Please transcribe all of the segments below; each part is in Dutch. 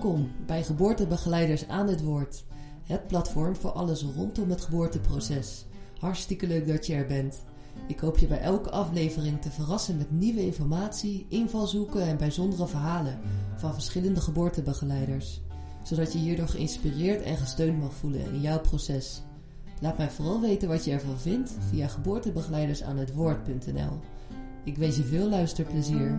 Welkom bij Geboortebegeleiders aan het Woord. Het platform voor alles rondom het geboorteproces. Hartstikke leuk dat je er bent. Ik hoop je bij elke aflevering te verrassen met nieuwe informatie, invalshoeken en bijzondere verhalen van verschillende geboortebegeleiders. Zodat je hierdoor geïnspireerd en gesteund mag voelen in jouw proces. Laat mij vooral weten wat je ervan vindt via geboortebegeleidersaanhetwoord.nl. Ik wens je veel luisterplezier.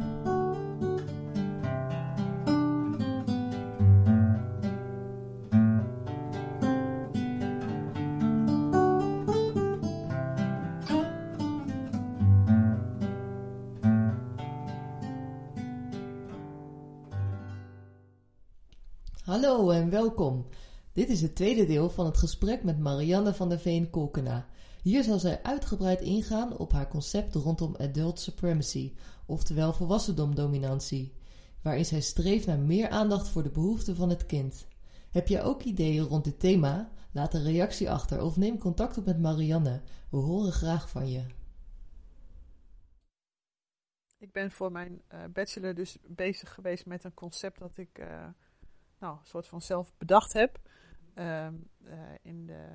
Welkom. Dit is het tweede deel van het gesprek met Marianne van der Veen Kolkena. Hier zal zij uitgebreid ingaan op haar concept rondom adult supremacy, oftewel volwassendomdominantie, waarin zij streeft naar meer aandacht voor de behoeften van het kind. Heb jij ook ideeën rond dit thema? Laat een reactie achter of neem contact op met Marianne. We horen graag van je. Ik ben voor mijn uh, bachelor dus bezig geweest met een concept dat ik uh, nou, een soort van zelf bedacht heb. Uh, in de,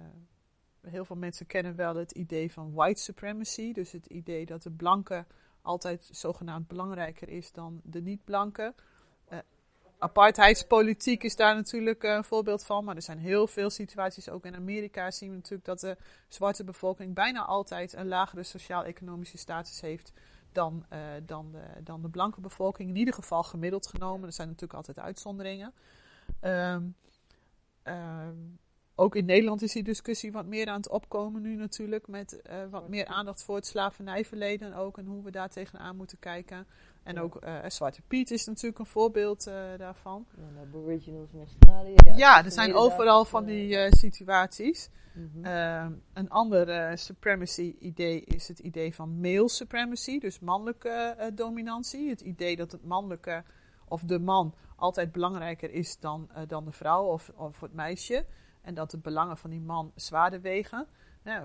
heel veel mensen kennen wel het idee van white supremacy. Dus het idee dat de blanke altijd zogenaamd belangrijker is dan de niet-blanke. Uh, apartheidspolitiek is daar natuurlijk een voorbeeld van. Maar er zijn heel veel situaties, ook in Amerika zien we natuurlijk dat de zwarte bevolking bijna altijd een lagere sociaal-economische status heeft dan, uh, dan, de, dan de blanke bevolking. In ieder geval gemiddeld genomen. Er zijn natuurlijk altijd uitzonderingen. Um, um, ook in Nederland is die discussie wat meer aan het opkomen nu natuurlijk. Met uh, wat meer aandacht voor het slavernijverleden ook. En hoe we daar tegenaan moeten kijken. En ja. ook uh, Zwarte Piet is natuurlijk een voorbeeld uh, daarvan. Ja, Aboriginals in Australië. Ja, ja er zijn overal van die situaties. Mm -hmm. een ander supremacy idee is het idee van male supremacy. Dus mannelijke dominantie. Het idee dat het mannelijke of de man altijd belangrijker is dan, dan de vrouw of, of het meisje. En dat de belangen van die man zwaarder wegen. Uh,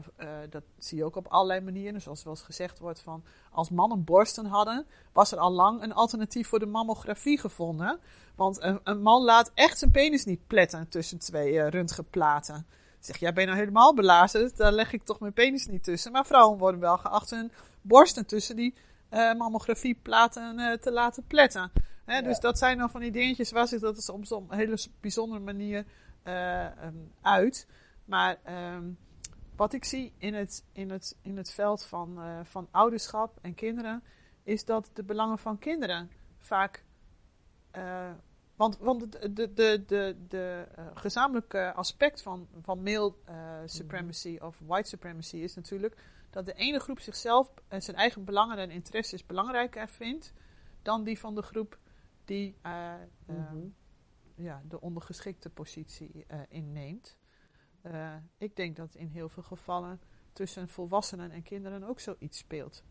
dat zie je ook op allerlei manieren. Zoals wel eens gezegd wordt van... als mannen borsten hadden... was er al lang een alternatief voor de mammografie gevonden. Want een, een man laat echt zijn penis niet pletten tussen twee uh, röntgenplaten. Zeg, jij bent nou helemaal belazerd. Daar leg ik toch mijn penis niet tussen. Maar vrouwen worden wel geacht hun borsten tussen die uh, mammografieplaten te laten pletten. Hè, ja. Dus dat zijn dan van die dingetjes waar zich dat soms op een hele bijzondere manier uh, um, uit. Maar um, wat ik zie in het, in het, in het veld van, uh, van ouderschap en kinderen, is dat de belangen van kinderen vaak. Uh, want want de, de, de, de, de gezamenlijke aspect van, van male supremacy mm -hmm. of white supremacy is natuurlijk dat de ene groep zichzelf en zijn eigen belangen en interesses belangrijker vindt dan die van de groep die mm -hmm ja, de ondergeschikte positie uh, inneemt. Ik denk dat in heel veel gevallen tussen volwassenen en kinderen ook zoiets speelt.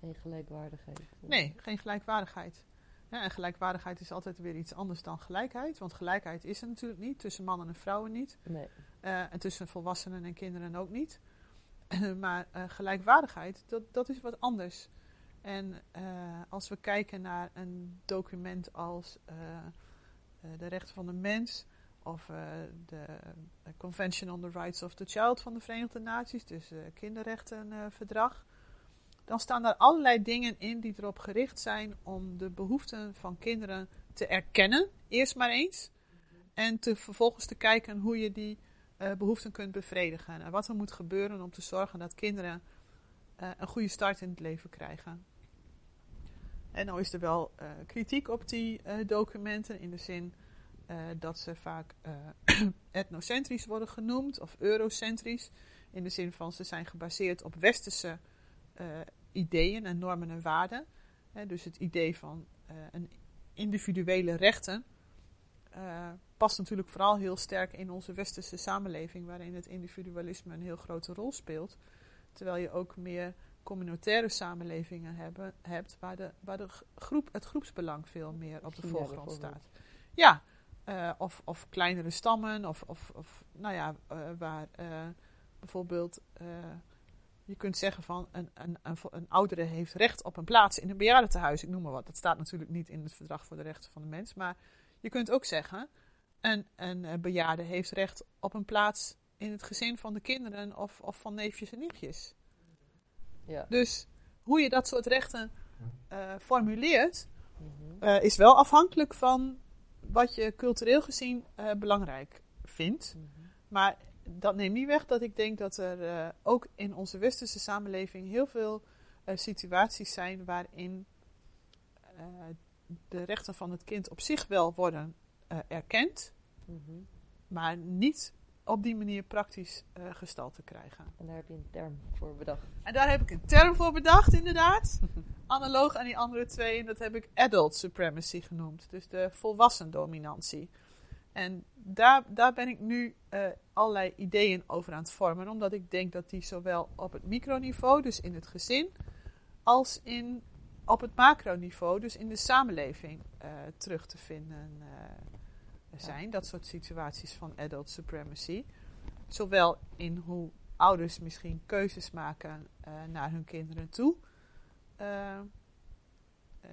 Geen gelijkwaardigheid. Nee, geen gelijkwaardigheid. Ja, en gelijkwaardigheid is altijd weer iets anders dan gelijkheid. Want gelijkheid is er natuurlijk niet. Tussen mannen en vrouwen niet. Nee. Uh, en tussen volwassenen en kinderen ook niet. maar gelijkwaardigheid, dat, dat is wat anders. En als we kijken naar een document als uh, de rechten van de mens of de Convention on the Rights of the Child van de Verenigde Naties, dus het kinderrechtenverdrag, dan staan daar allerlei dingen in die erop gericht zijn om de behoeften van kinderen te erkennen, eerst maar eens, en te, vervolgens te kijken hoe je die uh, behoeften kunt bevredigen en wat er moet gebeuren om te zorgen dat kinderen een goede start in het leven krijgen. En nou is er wel uh, kritiek op die documenten in de zin dat ze vaak etnocentrisch worden genoemd of eurocentrisch. In de zin van ze zijn gebaseerd op westerse ideeën en normen en waarden. dus het idee van een individuele rechten past natuurlijk vooral heel sterk in onze westerse samenleving, waarin het individualisme een heel grote rol speelt. Terwijl je ook meer communautaire samenlevingen hebben, hebt, waar, de, waar de groep, het groepsbelang veel meer op de voorgrond staat. Ja, uh, of, of kleinere stammen, of, of, of nou ja, uh, waar bijvoorbeeld je kunt zeggen van een, een, een, een, oudere heeft recht op een plaats in een bejaardentehuis, ik noem maar wat. Dat staat natuurlijk niet in het verdrag voor de rechten van de mens, maar Je kunt ook zeggen, een, een eh, bejaarde heeft recht op een plaats in het gezin van de kinderen of, of van neefjes en nichtjes. Ja. Dus hoe je dat soort rechten eh, formuleert, Mhm. eh, is wel afhankelijk van wat je cultureel gezien eh, belangrijk vindt. Mhm. Maar dat neemt niet weg dat ik denk dat er eh, ook in onze westerse samenleving heel veel eh, situaties zijn waarin eh, de rechten van het kind op zich wel worden eh, erkend, Mhm. maar niet op die manier praktisch eh gestalte krijgen. En daar heb je een term voor bedacht. En daar heb ik een term voor bedacht, inderdaad. Analoog aan die andere twee. En dat heb ik adult supremacy genoemd. Dus de volwassen dominantie. En daar, daar ben ik nu eh, allerlei ideeën over aan het vormen. Omdat ik denk dat die zowel op het microniveau, dus in het gezin, als in, op het macroniveau, dus in de samenleving, eh, terug te vinden eh, zijn. Dat soort situaties van adult supremacy. Zowel in hoe ouders misschien keuzes maken eh, naar hun kinderen toe.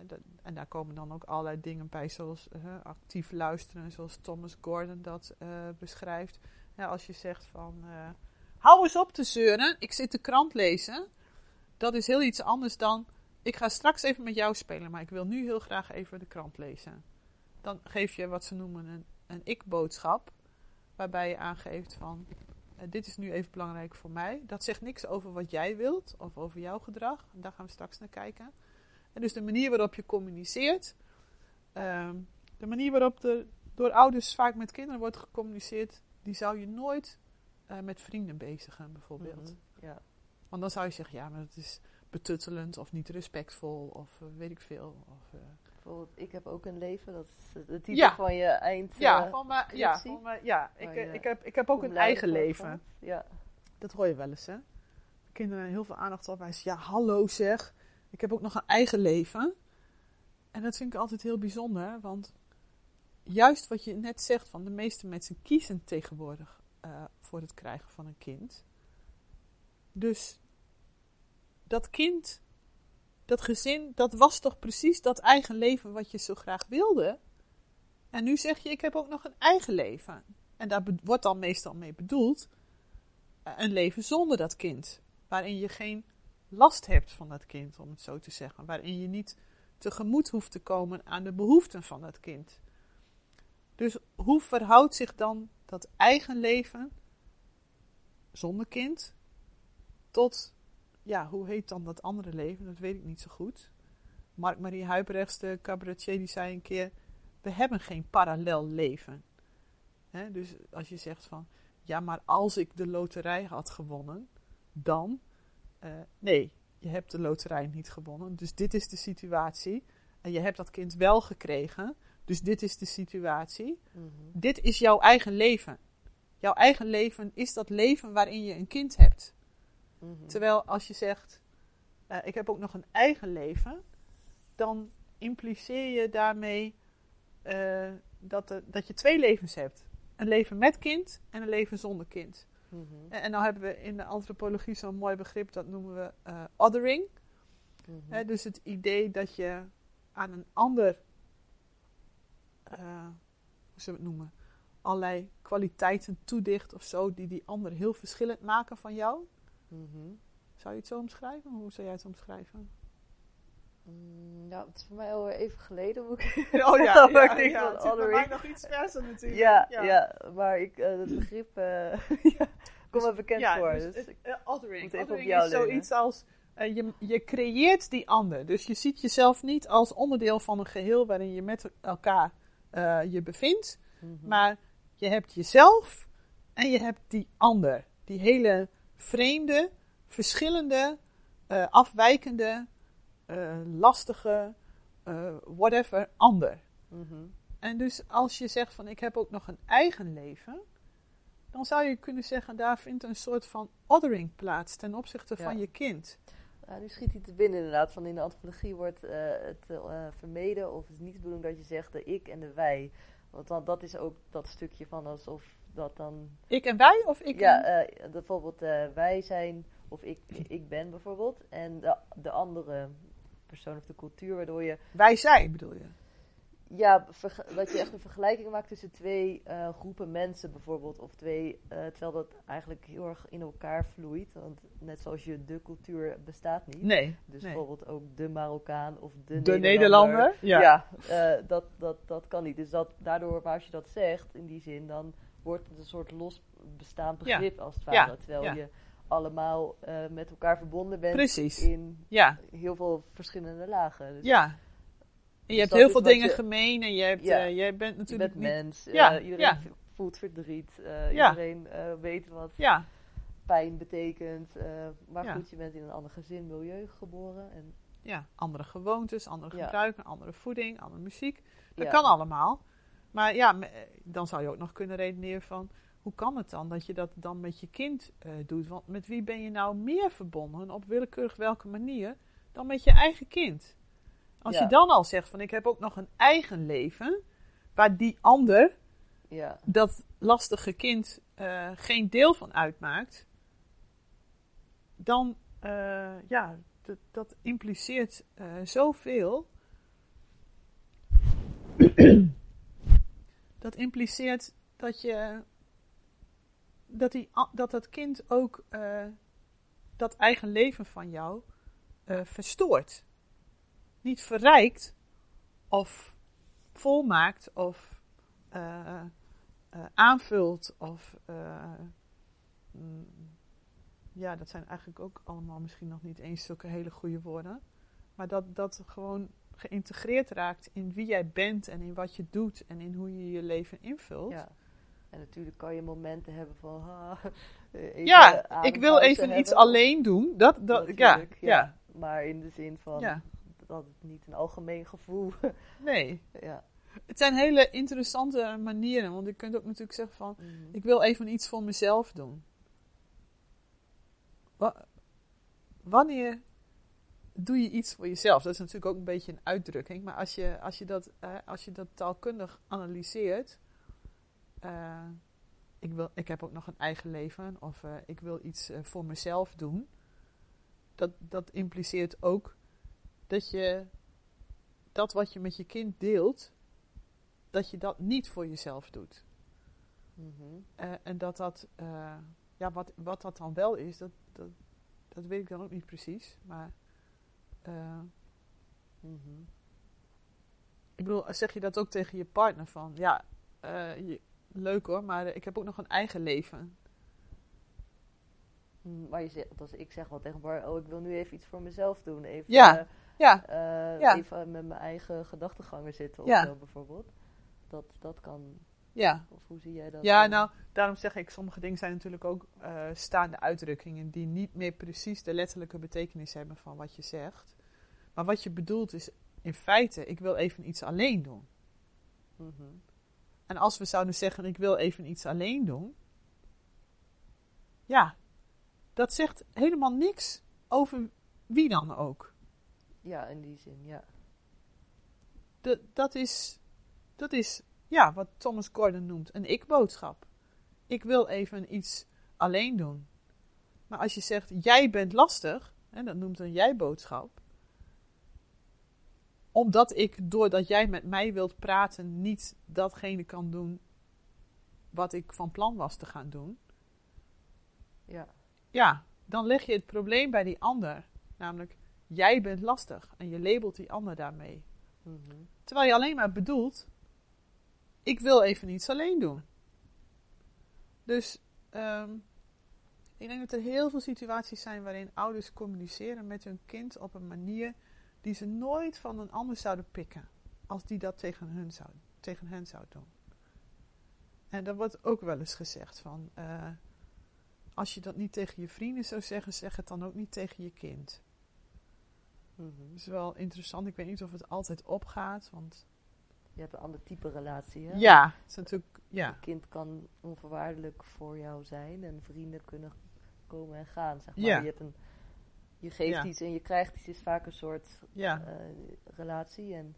Dat- en daar komen dan ook allerlei dingen bij, zoals actief luisteren, zoals Thomas Gordon dat beschrijft. Ja, als je zegt van, hou eens op te zeuren, ik zit de krant lezen. Dat is heel iets anders dan, ik ga straks even met jou spelen, maar ik wil nu heel graag even de krant lezen. Dan geef je wat ze noemen een, een ik-boodschap, waarbij je aangeeft van, eh, dit is nu even belangrijk voor mij. Dat zegt niks over wat jij wilt of over jouw gedrag. Daar gaan we straks naar kijken. En dus de manier waarop je communiceert, ehm, de manier waarop er door ouders vaak met kinderen wordt gecommuniceerd, die zou je nooit eh, met vrienden bezigen, bijvoorbeeld. Mhm. Ja. Want dan zou je zeggen, ja, maar dat is betuttelend of niet respectvol of eh, weet ik veel. Of, eh, Bijvoorbeeld, ik heb ook een leven. Dat is de titel Ja. van je eind. ja, eh, van ja, van ja. Ik, eh, ik, heb, ik heb ook een eigen leven. Ja. Dat hoor je wel eens, hè? Kinderen heel veel aandacht op. Hij zegt, ja, hallo zeg. Ik heb ook nog een eigen leven. En dat vind ik altijd heel bijzonder. Want juist wat je net zegt, van de meeste mensen kiezen tegenwoordig eh, voor het krijgen van een kind. Dus dat kind, dat gezin, dat was toch precies dat eigen leven wat je zo graag wilde. En nu zeg je, ik heb ook nog een eigen leven. En daar wordt dan meestal mee bedoeld eh, een leven zonder dat kind. Waarin je geen last hebt van dat kind, om het zo te zeggen. Waarin je niet tegemoet hoeft te komen aan de behoeften van dat kind. Dus hoe verhoudt zich dan dat eigen leven zonder kind tot, ja, hoe heet dan dat andere leven? Dat weet ik niet zo goed. Mark-Marie Huibrechts, de cabaretier, die zei een keer: We hebben geen parallel leven. Dus als je zegt van, ja, maar als ik de loterij had gewonnen, dan. eh, nee, je hebt de loterij niet gewonnen. Dus dit is de situatie. En je hebt dat kind wel gekregen. Dus dit is de situatie. Mhm. Dit is jouw eigen leven. Jouw eigen leven is dat leven waarin je een kind hebt. Mhm. Terwijl als je zegt, eh, ik heb ook nog een eigen leven, dan impliceer je daarmee eh, dat, er- dat je twee levens hebt. Een leven met kind en een leven zonder kind. Mhm. En, en nou hebben we in de antropologie zo'n mooi begrip, dat noemen we eh, othering. Mhm. Dus het idee dat je aan een ander, eh, hoe zullen we het noemen, allerlei kwaliteiten toedicht of zo, die die ander heel verschillend maken van jou. Mhm. Zou je het zo omschrijven? Hoe zou jij het omschrijven? Mm, Ja, het is voor mij al even geleden. Moet ik... Oh ja, ja, ik denk van het is mij nog iets verser natuurlijk. ja, ja. maar ik, eh, het begrip eh ja, komt me bekend Ja, voor. dus Dus, eh, othering. is leunen. zoiets als, eh, je, je creëert die ander. Dus je ziet jezelf niet als onderdeel van een geheel waarin je met elkaar eh, je bevindt. Mhm. Maar je hebt jezelf en je hebt die ander. Die hele vreemde, verschillende, eh, afwijkende, eh, lastige, eh, whatever, ander. Mhm. En dus als je zegt van ik heb ook nog een eigen leven, dan zou je kunnen zeggen daar vindt een soort van othering plaats ten opzichte van je kind. Nou, nu schiet hij te binnen inderdaad. Van in de antropologie wordt het vermeden of het is niet de bedoeling dat je zegt de ik en de wij. Want dan, dat is ook dat stukje van alsof dat dan... Ik en wij of ik ja, en... eh, bijvoorbeeld eh, wij zijn of ik, ik ben bijvoorbeeld. En de, de andere persoon of de cultuur waardoor je... Wij zijn bedoel je. Ja, dat je echt een vergelijking maakt tussen twee eh, groepen mensen bijvoorbeeld. Of twee, terwijl dat eigenlijk heel erg in elkaar vloeit. Want net zoals je de cultuur bestaat niet. Nee. Dus nee. bijvoorbeeld ook de Marokkaan of de, De Nederlander. Nederlander. Ja. Ja, dat, dat, dat kan niet. Dus dat, daardoor, maar als je dat zegt, in die zin, dan wordt het een soort los bestaand Ja. begrip als het ware. Terwijl je allemaal eh, met elkaar verbonden bent Precies. in Ja. heel veel verschillende lagen. Dus Ja. En je hebt dat heel veel dingen je- gemeen en je, hebt, eh, jij bent je natuurlijk bent niet... mens, eh, Ja, iedereen voelt verdriet, iedereen weet wat Ja, pijn betekent. maar Ja. goed, je bent in een ander gezin, milieu geboren. En, ja, andere gewoontes, andere Ja. gebruiken, andere voeding, andere muziek. Dat ja. kan allemaal. Maar ja, eh, dan zou je ook nog kunnen redeneren van... Hoe kan het dan dat je dat dan met je kind eh, doet? Want met wie ben je nou meer verbonden, op willekeurig welke manier, dan met je eigen kind? Als Ja. je dan al zegt van ik heb ook nog een eigen leven, waar die ander, Ja, dat lastige kind, eh, geen deel van uitmaakt, dan ja, dat, impliceert zoveel. Dat impliceert dat je dat, die, dat dat kind ook eh, dat eigen leven van jou eh, verstoort. Niet verrijkt of volmaakt of eh, aanvult of mm, ja, dat zijn eigenlijk ook allemaal misschien nog niet eens zulke hele goede woorden. Maar dat dat gewoon geïntegreerd raakt in wie jij bent en in wat je doet en in hoe je je leven invult. ja. En natuurlijk kan je momenten hebben van... even Ja, ik wil even iets alleen doen. Dat, dat, ja, ja, ja. Maar in de zin van ja, dat het niet een algemeen gevoel... nee. ja. Het zijn hele interessante manieren, want je kunt ook natuurlijk zeggen van, Mhm. ik wil even iets voor mezelf doen. Wa- wanneer doe je iets voor jezelf? Dat is natuurlijk ook een beetje een uitdrukking, maar als je, als je, dat, eh, als je dat taalkundig analyseert, eh, ik, wil, ik heb ook nog een eigen leven, of eh, ik wil iets eh, voor mezelf doen, dat, dat impliceert ook dat je dat wat je met je kind deelt, dat je dat niet voor jezelf doet. Mhm. Eh, en dat dat, ja, wat, wat dat dan wel is, dat, dat, dat weet ik dan ook niet precies. Maar, eh, Mhm. ik bedoel, zeg je dat ook tegen je partner van, ja, eh, je- leuk hoor, maar ik heb ook nog een eigen leven. Mm, Maar je zegt, als ik zeg wel tegen Bar, oh, ik wil nu even iets voor mezelf doen. Even, Ja, eh, Ja, Ja. even met mijn eigen gedachtegangen zitten of Ja. zo bijvoorbeeld. Dat, dat kan, ja. of hoe zie jij dat? Ja, nou, daarom zeg ik, sommige dingen zijn natuurlijk ook staande uitdrukkingen die niet meer precies de letterlijke betekenis hebben van wat je zegt. Maar wat je bedoelt is in feite, ik wil even iets alleen doen. Mhm. En als we zouden zeggen, ik wil even iets alleen doen. Ja, dat zegt helemaal niks over wie dan ook. Ja, in die zin, ja. De, dat, is, dat is, ja, wat Thomas Gordon noemt een ik-boodschap. Ik wil even iets alleen doen. Maar als je zegt, jij bent lastig, hè, dat noemt een jij-boodschap. Omdat ik, doordat jij met mij wilt praten, niet datgene kan doen wat ik van plan was te gaan doen. Ja, Ja, dan leg je het probleem bij die ander. Namelijk, jij bent lastig en je labelt die ander daarmee. Mhm. Terwijl je alleen maar bedoelt, ik wil even iets alleen doen. Dus ehm, ik denk dat er heel veel situaties zijn waarin ouders communiceren met hun kind op een manier die ze nooit van een ander zouden pikken. Als die dat tegen hun zou, tegen hen zou doen. En dat wordt ook wel eens gezegd van, eh, als je dat niet tegen je vrienden zou zeggen, zeg het dan ook niet tegen je kind. Mhm. Dat is wel interessant. Ik weet niet of het altijd opgaat, want Je hebt een ander type relatie, hè? ja, het is natuurlijk, ja, Een kind kan onvoorwaardelijk voor jou zijn en vrienden kunnen komen en gaan, zeg maar. Ja. Je, hebt een, je geeft Ja. iets en je krijgt iets, is vaak een soort ja, eh, relatie en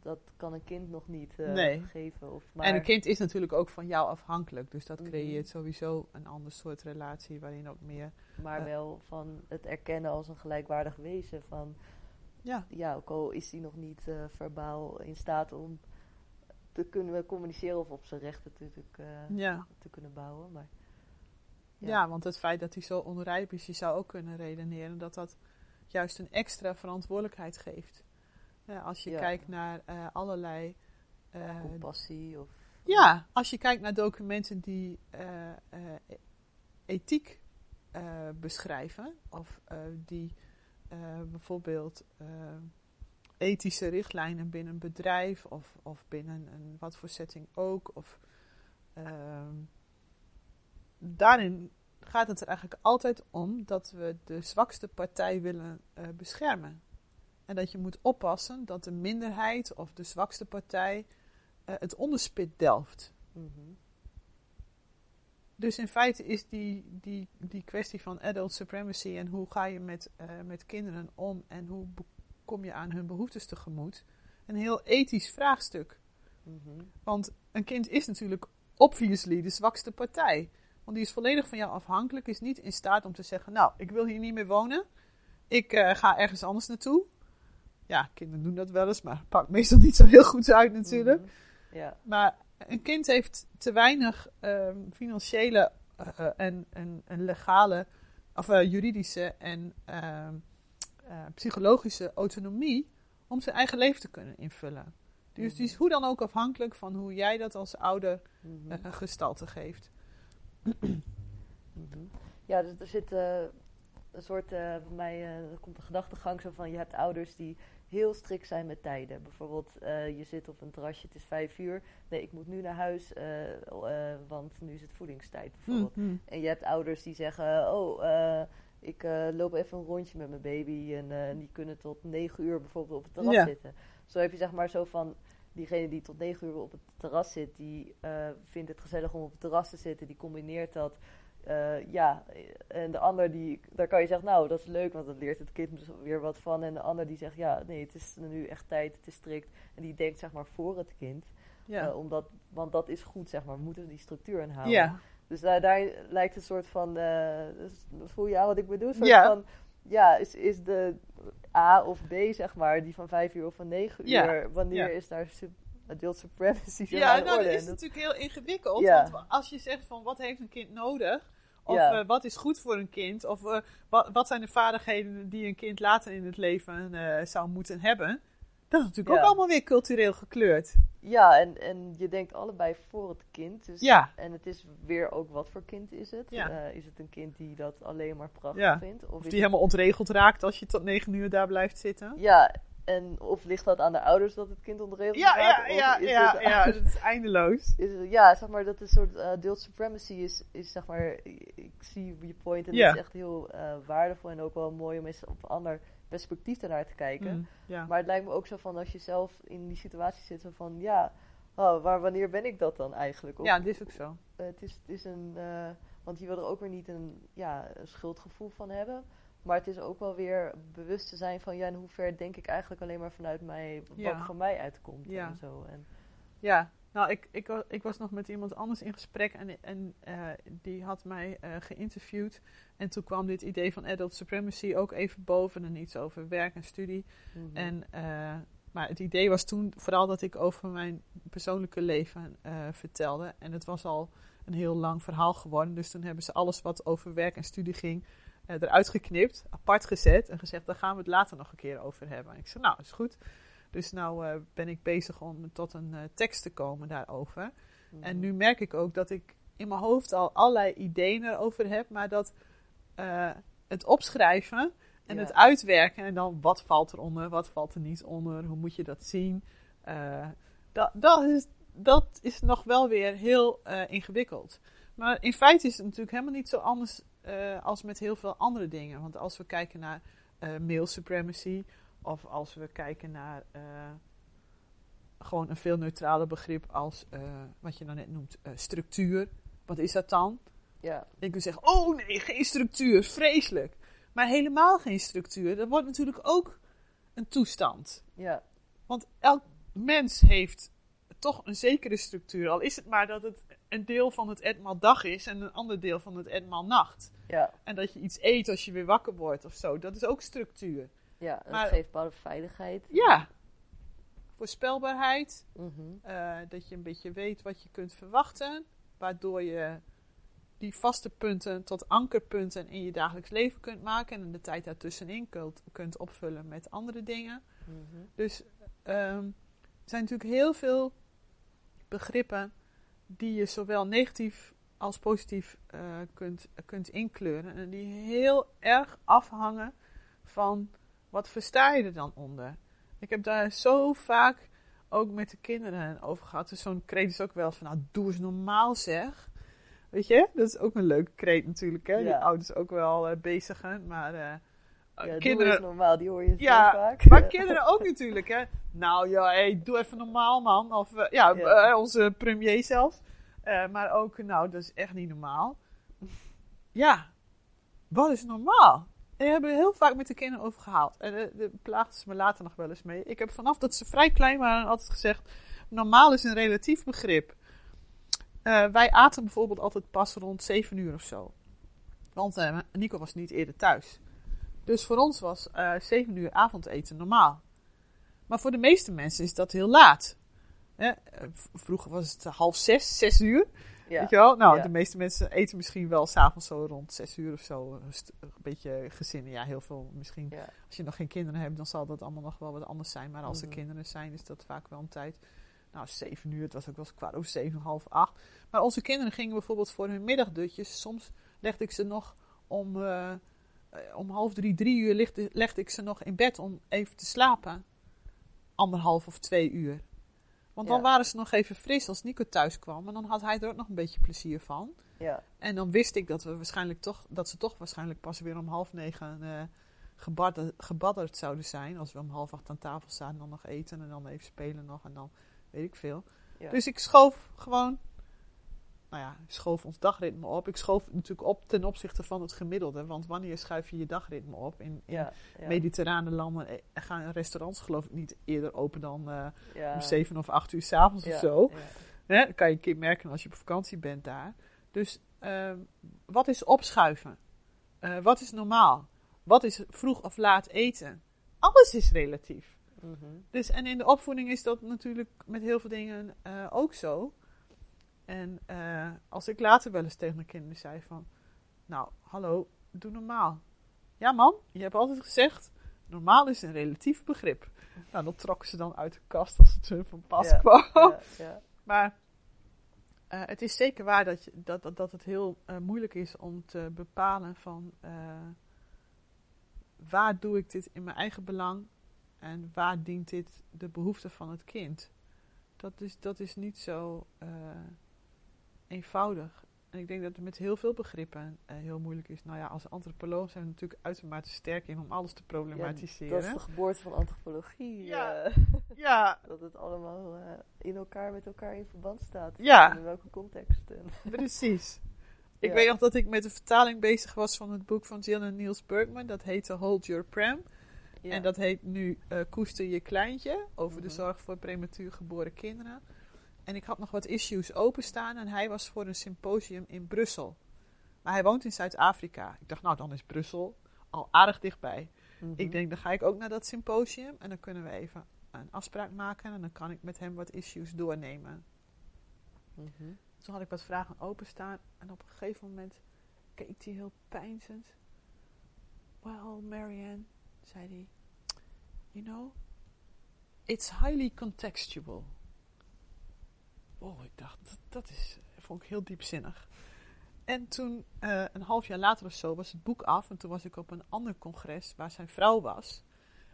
dat kan een kind nog niet eh, Nee. geven. Of, maar, En een kind is natuurlijk ook van jou afhankelijk, dus dat Mhm. creëert sowieso een ander soort relatie waarin ook meer. maar eh, wel van het erkennen als een gelijkwaardig wezen van Ja. ja, ook al is hij nog niet uh, verbaal in staat om te kunnen communiceren of op zijn rechten natuurlijk ja. te kunnen bouwen. Maar, ja. ja. want het feit dat hij zo onrijp is, je zou ook kunnen redeneren dat dat juist een extra verantwoordelijkheid geeft. Als je kijkt naar uh, allerlei. Compassie of. Ja, als je kijkt naar documenten die ethiek beschrijven, of die bijvoorbeeld ethische richtlijnen binnen een bedrijf of, of binnen een wat voor setting ook. Of, uh, daarin gaat het er eigenlijk altijd om dat we de zwakste partij willen uh, beschermen. En dat je moet oppassen dat de minderheid of de zwakste partij uh, het onderspit delft. Mm -hmm. Dus in feite is die, die, die kwestie van adult supremacy en hoe ga je met, uh, met kinderen om en hoe kom je aan hun behoeftes tegemoet? Een heel ethisch vraagstuk. Mm -hmm. Want een kind is natuurlijk obviously de zwakste partij. Want die is volledig van jou afhankelijk, is niet in staat om te zeggen: Nou, ik wil hier niet meer wonen. Ik uh, ga ergens anders naartoe. Ja, kinderen doen dat wel eens, maar het pakt meestal niet zo heel goed uit natuurlijk. Mm -hmm. ja. Maar een kind heeft te weinig uh, financiële uh, en, en, en, legale, of juridische en ehm, psychologische autonomie om zijn eigen leven te kunnen invullen. Dus die is hoe dan ook afhankelijk van hoe jij dat als ouder uh, gestalte geeft. Ja, dus er zit uh, een soort, bij mij er komt een gedachtegang zo van, je hebt ouders die heel strikt zijn met tijden. Bijvoorbeeld, je zit op een terrasje, het is vijf uur. Nee, ik moet nu naar huis, want nu is het voedingstijd bijvoorbeeld. Mm -hmm. En je hebt ouders die zeggen, oh ik loop even een rondje met mijn baby en die kunnen tot negen uur bijvoorbeeld op het terras ja. zitten. Zo heb je zeg maar zo van diegene die tot negen uur op het terras zit, die uh, vindt het gezellig om op het terras te zitten, die combineert dat. ja, en de ander die, daar kan je zeggen, nou dat is leuk, want dan leert het kind dus weer wat van. En de ander die zegt, ja nee, het is nu echt tijd, het is strikt. En die denkt zeg maar voor het kind. Ja. omdat, want dat is goed, zeg maar, we moeten die structuur aanhouden. Ja. Dus daar, daar lijkt een soort van. Uh, voel je aan wat ik bedoel? Soort ja. van. Ja, is, is de A of B, zeg maar, die van vijf uur of van negen ja. uur, wanneer ja. is daar adult supremacy? Ja, nou, dat is natuurlijk heel ingewikkeld. Want als je zegt van wat heeft een kind nodig, of uh, wat is goed voor een kind, of uh, wat, wat zijn de vaardigheden die een kind later in het leven zou moeten hebben, dat is natuurlijk ook allemaal weer cultureel gekleurd. Ja, en, en je denkt allebei voor het kind. Dus, ja. En het is weer ook wat voor kind is het. Ja. Uh, is het een kind die dat alleen maar prachtig ja. vindt? Of, of die helemaal ontregeld raakt als je tot negen uur daar blijft zitten? Ja, en of ligt dat aan de ouders dat het kind ontregeld ja, raakt? Ja, ja, is ja, het, ja, dat is eindeloos. Is het, ja, zeg maar dat een soort uh, adult supremacy is, is zeg maar, ik zie je point en dat is echt heel uh, waardevol en ook wel mooi om eens op ander perspectief ernaar te kijken. Mm, ja. Maar het lijkt me ook zo van als je zelf in die situatie zit, van ja, oh, waar, wanneer ben ik dat dan eigenlijk? Of, ja, dit is ook zo. Uh, het, is, het is een, uh, want je wil er ook weer niet een, ja, een schuldgevoel van hebben. Maar het is ook wel weer bewust te zijn van ja, in hoever denk ik eigenlijk alleen maar vanuit mij, wat ja. van mij uitkomt ja. en zo. En, ja, nou, ik, ik, ik was nog met iemand anders in gesprek en, en uh, die had mij uh, geïnterviewd. En toen kwam dit idee van adult supremacy ook even boven en iets over werk en studie. mm -hmm. En, uh, maar het idee was toen vooral dat ik over mijn persoonlijke leven vertelde. En het was al een heel lang verhaal geworden. Dus toen hebben ze alles wat over werk en studie ging eruit geknipt, apart gezet en gezegd: daar gaan we het later nog een keer over hebben. En ik zei: Nou, is goed. Dus nou uh, ben ik bezig om tot een uh, tekst te komen daarover. Mm. En nu merk ik ook dat ik in mijn hoofd al allerlei ideeën erover heb, maar dat uh, het opschrijven en Ja. het uitwerken en dan wat valt eronder, wat valt er niet onder, hoe moet je dat zien, dat, dat, is, dat is nog wel weer heel ingewikkeld. Maar in feite is het natuurlijk helemaal niet zo anders als met heel veel andere dingen. Want als we kijken naar male supremacy, of als we kijken naar uh, gewoon een veel neutraler begrip als uh, wat je dan net noemt uh, structuur. Wat is dat dan? Ja. Ik wil zeggen, oh nee, geen structuur, vreselijk. Maar helemaal geen structuur, dat wordt natuurlijk ook een toestand. Ja. Want elk mens heeft toch een zekere structuur. Al is het maar dat het een deel van het etmaal dag is en een ander deel van het etmaal nacht. Ja. En dat je iets eet als je weer wakker wordt of zo. Dat is ook structuur. Ja, en Maar- het geeft bepaalde veiligheid. Ja, voorspelbaarheid. Eh, dat je een beetje weet wat je kunt verwachten. Waardoor je die vaste punten tot ankerpunten in je dagelijks leven kunt maken. En de tijd daartussenin kunt, kunt opvullen met andere dingen. Mhm. Dus ehm, er zijn natuurlijk heel veel begrippen die je zowel negatief als positief eh, kunt, kunt inkleuren. En die heel erg afhangen van wat versta je er dan onder. Ik heb daar zo vaak ook met de kinderen over gehad. Dus zo'n kreet is ook wel eens van, nou doe eens normaal zeg. Weet je, dat is ook een leuke kreet natuurlijk. Hè? Die Ja. ouders ook wel eh, bezigen. Maar eh, Ja, kinderen, normaal, die hoor je Ja, vaak. maar kinderen ook natuurlijk, hè. Nou ja, hey, doe even normaal, man. Of eh, ja, Ja. onze premier zelfs. Eh, maar ook, nou, dat is echt niet normaal. Ja, wat is normaal? En hebben we heel vaak met de kinderen over gehaald. En eh, daar plaagden ze me later nog wel eens mee. Ik heb vanaf dat ze vrij klein waren altijd gezegd... Normaal is een relatief begrip. Eh, wij aten bijvoorbeeld altijd pas rond 7 uur of zo. Want eh, Nico was niet eerder thuis. Dus voor ons was eh 7 uur avondeten normaal. Maar voor de meeste mensen is dat heel laat. Vroeger was het half zes, zes uur. Ja. Weet je wel? Nou, Ja. de meeste mensen eten misschien wel s'avonds zo rond zes uur of zo. Een beetje gezinnen, ja, heel veel misschien. Ja. Als je nog geen kinderen hebt, dan zal dat allemaal nog wel wat anders zijn. Maar als er Mhm. kinderen zijn, is dat vaak wel een tijd. Nou, zeven uur, het was ook wel eens kwart over zeven, half acht. Maar onze kinderen gingen bijvoorbeeld voor hun middagdutjes. Soms legde ik ze nog om, eh, om half drie, drie uur legde, legde ik ze nog in bed om even te slapen. Anderhalf of twee uur. Want dan Ja. waren ze nog even fris als Nico thuis kwam. En dan had hij er ook nog een beetje plezier van. Ja. En dan wist ik dat, we waarschijnlijk toch, dat ze toch waarschijnlijk pas weer om half negen eh gebadderd, gebadderd zouden zijn. Als we om half acht aan tafel staan, dan nog eten en dan even spelen nog en dan weet ik veel. Ja. Dus ik schoof gewoon, nou ja, schoof ons dagritme op. Ik schoof natuurlijk op ten opzichte van het gemiddelde. Want wanneer schuif je je dagritme op? In, in ja. ja. mediterrane landen eh, gaan restaurants geloof ik niet eerder open dan eh, ja. om zeven of acht uur s'avonds ja. of zo. Hè, dat kan je een keer merken als je op vakantie bent daar. Dus ehm, wat is opschuiven? Eh, wat is normaal? Wat is vroeg of laat eten? Alles is relatief. Mhm. Dus, en in de opvoeding is dat natuurlijk met heel veel dingen ook zo. En eh, als ik later wel eens tegen mijn kinderen zei van... Nou, hallo, doe normaal. Ja man, je hebt altijd gezegd... Normaal is een relatief begrip. Nou, dat trokken ze dan uit de kast als het hun van pas Ja, kwam. Ja, ja. Maar eh, het is zeker waar dat, je, dat, dat, dat het heel eh, moeilijk is om te bepalen van waar doe ik dit in mijn eigen belang en waar dient dit de behoefte van het kind. Dat is, dat is niet zo eenvoudig. En ik denk dat het met heel veel begrippen eh, heel moeilijk is. Nou ja, als antropoloog zijn we natuurlijk uitermate sterk in om alles te problematiseren. Dat is de geboorte van antropologie. Ja. eh, Ja, dat het allemaal eh, in elkaar met elkaar in verband staat. Ja. En In welke context. Precies. Ik Ja. weet nog dat ik met de vertaling bezig was van het boek van Jill en Niels Bergman. Dat heette Hold Your Pram. ja. En dat heet nu Koester je kleintje. Over de Mhm. zorg voor prematuur geboren kinderen. En ik had nog wat issues openstaan. En hij was voor een symposium in Brussel. Maar hij woont in Zuid-Afrika. Ik dacht, nou dan is Brussel al aardig dichtbij. Mhm. Ik denk, dan ga ik ook naar dat symposium. En dan kunnen we even een afspraak maken. En dan kan ik met hem wat issues doornemen. Mhm. Toen had ik wat vragen openstaan en op een gegeven moment keek hij heel pijnzend. Well, Marianne, zei hij, you know, it's highly contextual. Oh, ik dacht, dat, dat is, vond ik heel diepzinnig. En toen, eh, een half jaar later of zo, was het boek af. En toen was ik op een ander congres waar zijn vrouw was.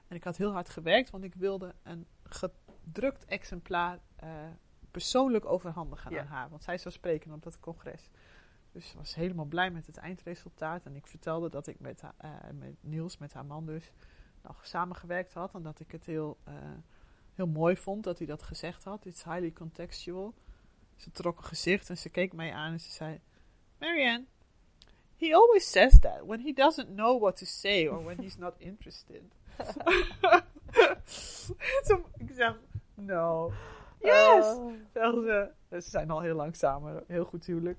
En ik had heel hard gewerkt, want ik wilde een gedrukt exemplaar eh, persoonlijk overhandigen Ja. aan haar. Want zij zou spreken op dat congres. Dus ze was helemaal blij met het eindresultaat. En ik vertelde dat ik met, haar- eh, met Niels, met haar man dus, nog samengewerkt had. En dat ik het heel, eh, heel mooi vond dat hij dat gezegd had. It's highly contextual. Ze trok een gezicht en ze keek mij aan en ze zei... Marianne, he always says that when he doesn't know what to say or when he's not interested. Toen, ik zeg, no. Yes! Zeggen ze. Ze zijn al heel lang samen, heel goed huwelijk.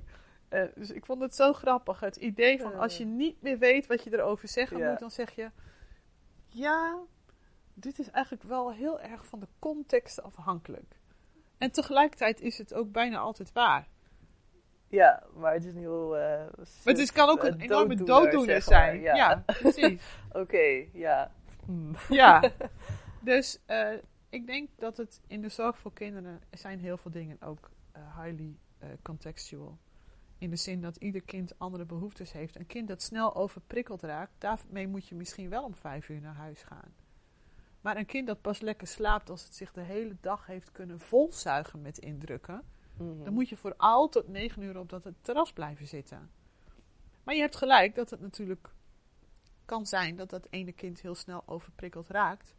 Eh, dus ik vond het zo grappig. Het idee van als je niet meer weet wat je erover zeggen moet, dan zeg je: Ja, dit is eigenlijk wel heel erg van de context afhankelijk. En tegelijkertijd is het ook bijna altijd waar. Ja, maar het is een heel... Uh, maar het is, kan ook een uh, enorme dooddoener, zijn. ja. Ja, precies. Oké, ja. Hmm. Ja, dus eh, ik denk dat het in de zorg voor kinderen zijn heel veel dingen ook eh, highly eh, contextual. In de zin dat ieder kind andere behoeftes heeft. Een kind dat snel overprikkeld raakt, daarmee moet je misschien wel om vijf uur naar huis gaan. Maar een kind dat pas lekker slaapt als het zich de hele dag heeft kunnen volzuigen met indrukken, Mhm. dan moet je voor al tot negen uur op dat terras blijven zitten. Maar je hebt gelijk dat het natuurlijk kan zijn dat dat ene kind heel snel overprikkeld raakt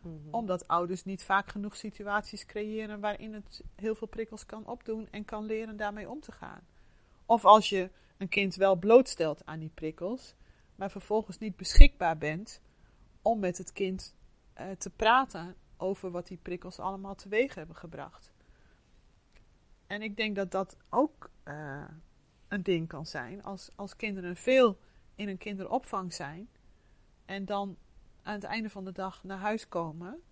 Mhm. omdat ouders niet vaak genoeg situaties creëren waarin het heel veel prikkels kan opdoen en kan leren daarmee om te gaan. Of als je een kind wel blootstelt aan die prikkels, maar vervolgens niet beschikbaar bent om met het kind eh, te praten over wat die prikkels allemaal teweeg hebben gebracht. En ik denk dat dat ook eh, een ding kan zijn als, als kinderen veel in een kinderopvang zijn en dan aan het einde van de dag naar huis komen.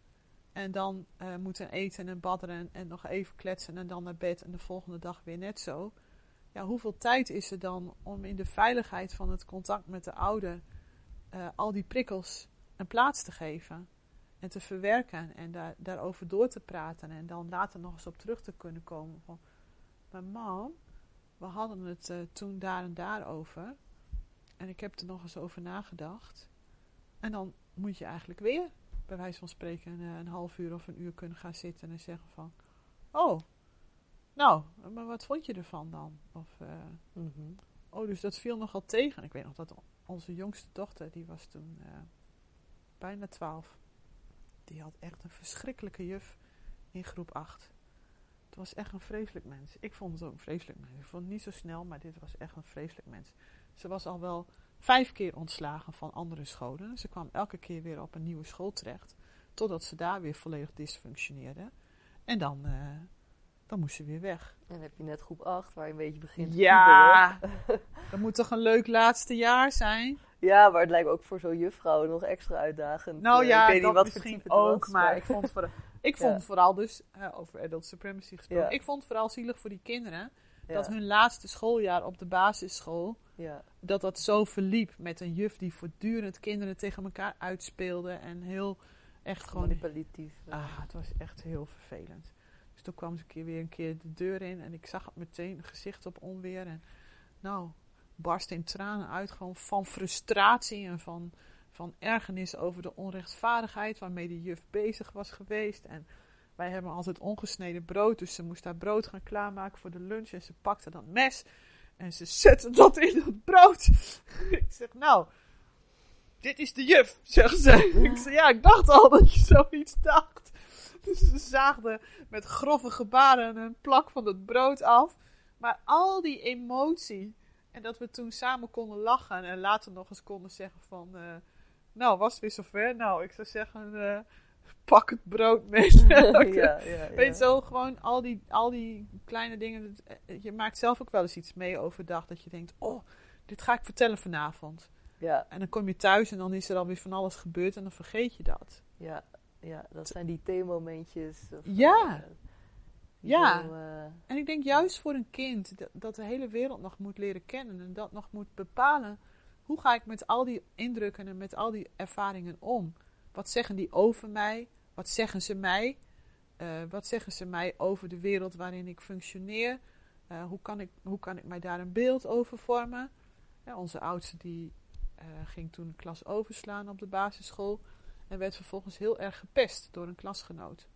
En dan eh, moeten eten en badderen en nog even kletsen en dan naar bed en de volgende dag weer net zo. Ja, hoeveel tijd is er dan om in de veiligheid van het contact met de ouder al die prikkels een plaats te geven en te verwerken en daar, daarover door te praten en dan later nog eens op terug te kunnen komen van, maar mam, we hadden het eh, toen daar en daar over en ik heb er nog eens over nagedacht. En dan moet je eigenlijk weer, bij wijze van spreken, een, een half uur of een uur kunnen gaan zitten en zeggen van, oh, nou, maar wat vond je ervan dan? Of, eh, Mhm. oh, dus dat viel nogal tegen. Ik weet nog dat onze jongste dochter, die was toen eh, bijna twaalf, die had echt een verschrikkelijke juf in groep 8. Het was echt een vreselijk mens. Ik vond het ook een vreselijk mens. Ik vond het niet zo snel, maar dit was echt een vreselijk mens. Ze was al wel vijf keer ontslagen van andere scholen. Ze kwam elke keer weer op een nieuwe school terecht. Totdat ze daar weer volledig dysfunctioneerde. En dan, eh, dan moest ze weer weg. En dan heb je net groep 8, waar je een beetje begint te Ja, dat moet toch een leuk laatste jaar zijn? Ja, maar het lijkt ook voor zo'n juffrouw nog extra uitdagend. Nou Eh, ja, ik weet niet wat misschien ook. was, maar ik vond, voor, ik vond Ja. vooral dus, eh, over adult supremacy gesproken, Ja. ik vond het vooral zielig voor die kinderen. Dat hun laatste schooljaar op de basisschool dat dat zo verliep met een juf die voortdurend kinderen tegen elkaar uitspeelde en heel echt gewoon. manipulatief. Ah, het was echt heel vervelend. Dus toen kwam ze een keer weer een keer de deur in en ik zag het meteen gezicht op onweer en nou barst in tranen uit gewoon van frustratie en van, van ergernis over de onrechtvaardigheid waarmee de juf bezig was geweest en wij hebben altijd ongesneden brood, dus ze moest daar brood gaan klaarmaken voor de lunch en ze pakte dat mes en ze zette dat in dat brood. ik zeg, nou, dit is de juf, zegt ze. ik zeg, ja, ik dacht al dat je zoiets dacht. Dus ze zaagde met grove gebaren een plak van het brood af. Maar al die emotie. En dat we toen samen konden lachen en later nog eens konden zeggen van... eh, nou, was het weer zover? Nou, ik zou zeggen, eh, pak het brood mee. ja, ja, ja. Weet je, zo gewoon al die, al die kleine dingen. eh, Je maakt zelf ook wel eens iets mee overdag dat je denkt, oh, dit ga ik vertellen vanavond. Ja, En dan kom je thuis en dan is er alweer van alles gebeurd en dan vergeet je dat. ja, ja, dat zijn die theemomentjes. of, Ja. Ja. eh, En ik denk juist voor een kind dat, dat de hele wereld nog moet leren kennen en dat nog moet bepalen. Hoe ga ik met al die indrukken en met al die ervaringen om? Wat zeggen die over mij? Wat zeggen ze mij? Eh, wat zeggen ze mij over de wereld waarin ik functioneer? Eh, hoe, kan ik, hoe kan ik mij daar een beeld over vormen? Ja, onze oudste die ging toen een klas overslaan op de basisschool en werd vervolgens heel erg gepest door een klasgenoot.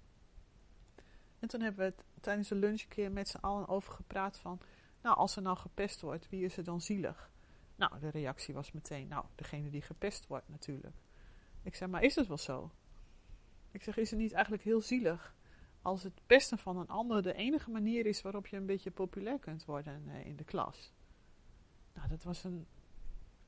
En toen hebben we het tijdens de lunch een keer met z'n allen over gepraat van, nou als er nou gepest wordt, wie is er dan zielig? Nou, de reactie was meteen, nou, degene die gepest wordt natuurlijk. Ik zeg, maar is het wel zo? Ik zeg, is het niet eigenlijk heel zielig als het pesten van een ander de enige manier is waarop je een beetje populair kunt worden eh, in de klas? Nou, dat was een,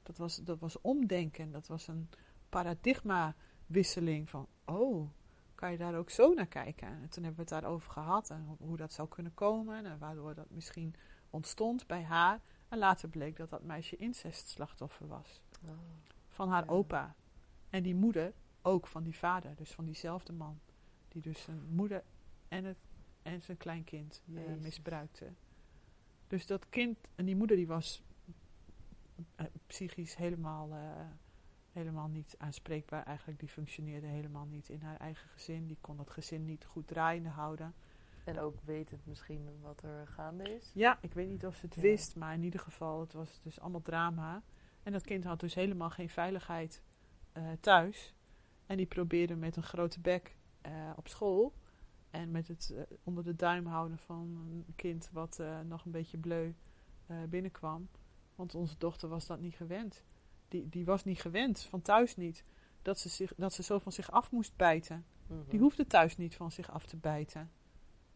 dat was, dat was omdenken, dat was een paradigmawisseling van, oh, kan je daar ook zo naar kijken? En toen hebben we het daarover gehad en hoe dat zou kunnen komen en waardoor dat misschien ontstond bij haar. En later bleek dat dat meisje incestslachtoffer was oh, van haar Ja. opa. En die moeder, ook van die vader, dus van diezelfde man. Die dus zijn moeder en, het, en zijn kleinkind uh, Jezus. misbruikte. Dus dat kind en die moeder die was eh, psychisch helemaal, eh, helemaal niet aanspreekbaar. Eigenlijk die functioneerde helemaal niet in haar eigen gezin. Die kon dat gezin niet goed draaiende houden. En ook wetend misschien wat er gaande is. Ja, ik weet niet of ze het Ja. wist, maar in ieder geval, het was dus allemaal drama. En dat kind had dus helemaal geen veiligheid eh, thuis. En die probeerde met een grote bek eh, op school. En met het eh, onder de duim houden van een kind wat nog een beetje bleu binnenkwam. Want onze dochter was dat niet gewend. Die, die was niet gewend, van thuis niet. Dat ze, zich, dat ze zo van zich af moest bijten. Mhm. Die hoefde thuis niet van zich af te bijten.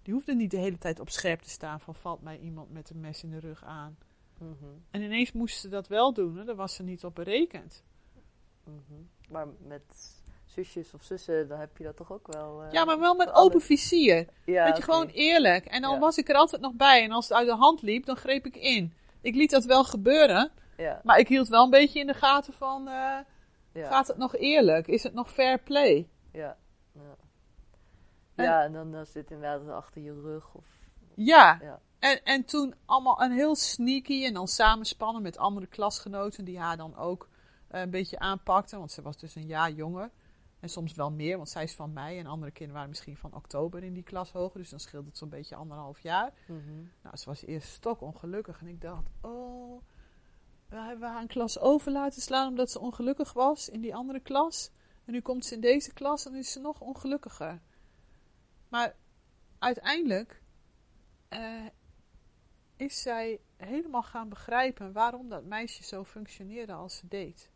Die hoefde niet de hele tijd op scherp te staan van valt mij iemand met een mes in de rug aan. Mhm, En ineens moest ze dat wel doen, hè? daar was ze niet op berekend. mhm. Maar met zusjes of zussen, dan heb je dat toch ook wel. eh, ja, maar wel met open vizier. Ja, Weet je, gewoon eerlijk. En dan Ja. was ik er altijd nog bij. En als het uit de hand liep, dan greep ik in. Ik liet dat wel gebeuren, Ja, maar ik hield wel een beetje in de gaten van, eh, ja, gaat het nog eerlijk? Is het nog fair play? ja. Ja, En- ja en dan, dan zit inderdaad achter je rug. Of, Ja. Ja. En, en toen allemaal een heel sneaky en dan samenspannen met andere klasgenoten die haar dan ook eh, een beetje aanpakten. Want ze was dus een jaar jonger. En soms wel meer, want zij is van mei en andere kinderen waren misschien van oktober in die klas hoger. Dus dan scheelde het zo'n beetje anderhalf jaar. Mhm. Nou, ze was eerst stokongelukkig en ik dacht, oh, we hebben haar een klas over laten slaan omdat ze ongelukkig was in die andere klas. En nu komt ze in deze klas en is ze nog ongelukkiger. Maar uiteindelijk eh, is zij helemaal gaan begrijpen waarom dat meisje zo functioneerde als ze deed.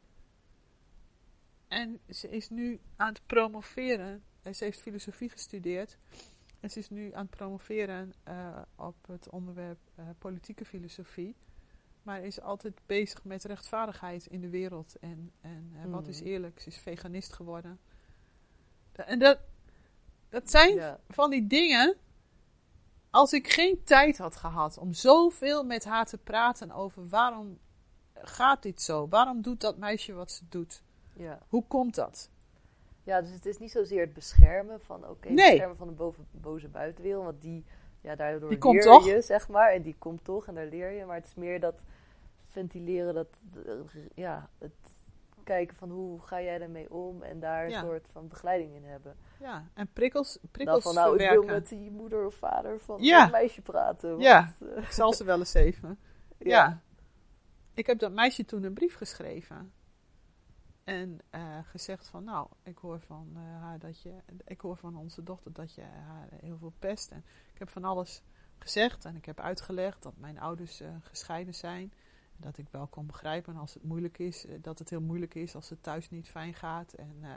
En ze is nu aan het promoveren. En Ze heeft filosofie gestudeerd. En ze is nu aan het promoveren eh, op het onderwerp eh, politieke filosofie. Maar is altijd bezig met rechtvaardigheid in de wereld. En, en eh, wat is Mhm. eerlijk? Ze is veganist geworden. En dat, dat zijn Ja. van die dingen. Als ik geen tijd had gehad om zoveel met haar te praten over waarom gaat dit zo? Waarom doet dat meisje wat ze doet? Ja. Hoe komt dat? ja, dus het is niet zozeer het beschermen van, oké, Nee. beschermen van de boven, boze buitenwereld. Want die, ja, daardoor Die leer je, zeg maar. En die komt toch en daar leer je. Maar het is meer dat ventileren, dat, eh, ja, het kijken van hoe ga jij ermee om. En daar een soort van begeleiding in hebben. Ja, en prikkels, Dan prikkels van, nou, ik wil met die moeder of vader van Ja. dat meisje praten. Want, Ja. eh, Ik zal ze wel eens even. Ja. Ja. Ik heb dat meisje toen een brief geschreven. En eh, gezegd van, nou, ik hoor van haar dat je, ik hoor van onze dochter dat je haar heel veel pest. En ik heb van alles gezegd en ik heb uitgelegd dat mijn ouders gescheiden zijn. Dat ik wel kon begrijpen als het moeilijk is, eh, dat het heel moeilijk is als het thuis niet fijn gaat. En eh,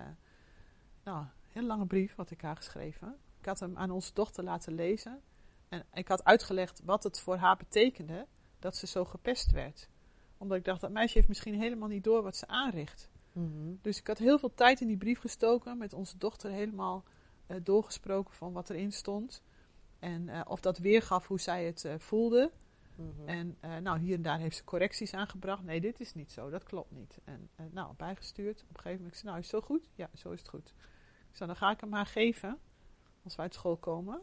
nou, een heel lange brief had ik haar geschreven. Ik had hem aan onze dochter laten lezen. En ik had uitgelegd wat het voor haar betekende dat ze zo gepest werd. Omdat ik dacht, dat meisje heeft misschien helemaal niet door wat ze aanricht. mhm. Dus ik had heel veel tijd in die brief gestoken, met onze dochter helemaal eh, doorgesproken van wat erin stond. En of dat weergaf hoe zij het eh, Mhm. En eh, nou, hier en daar heeft ze correcties aangebracht. Nee, dit is niet zo, dat klopt niet. En eh, nou, bijgestuurd. Op een gegeven moment, ik zei, nou, is het zo goed? Ja, zo is het goed. Ik zei, dan ga ik hem haar geven, als we uit school komen.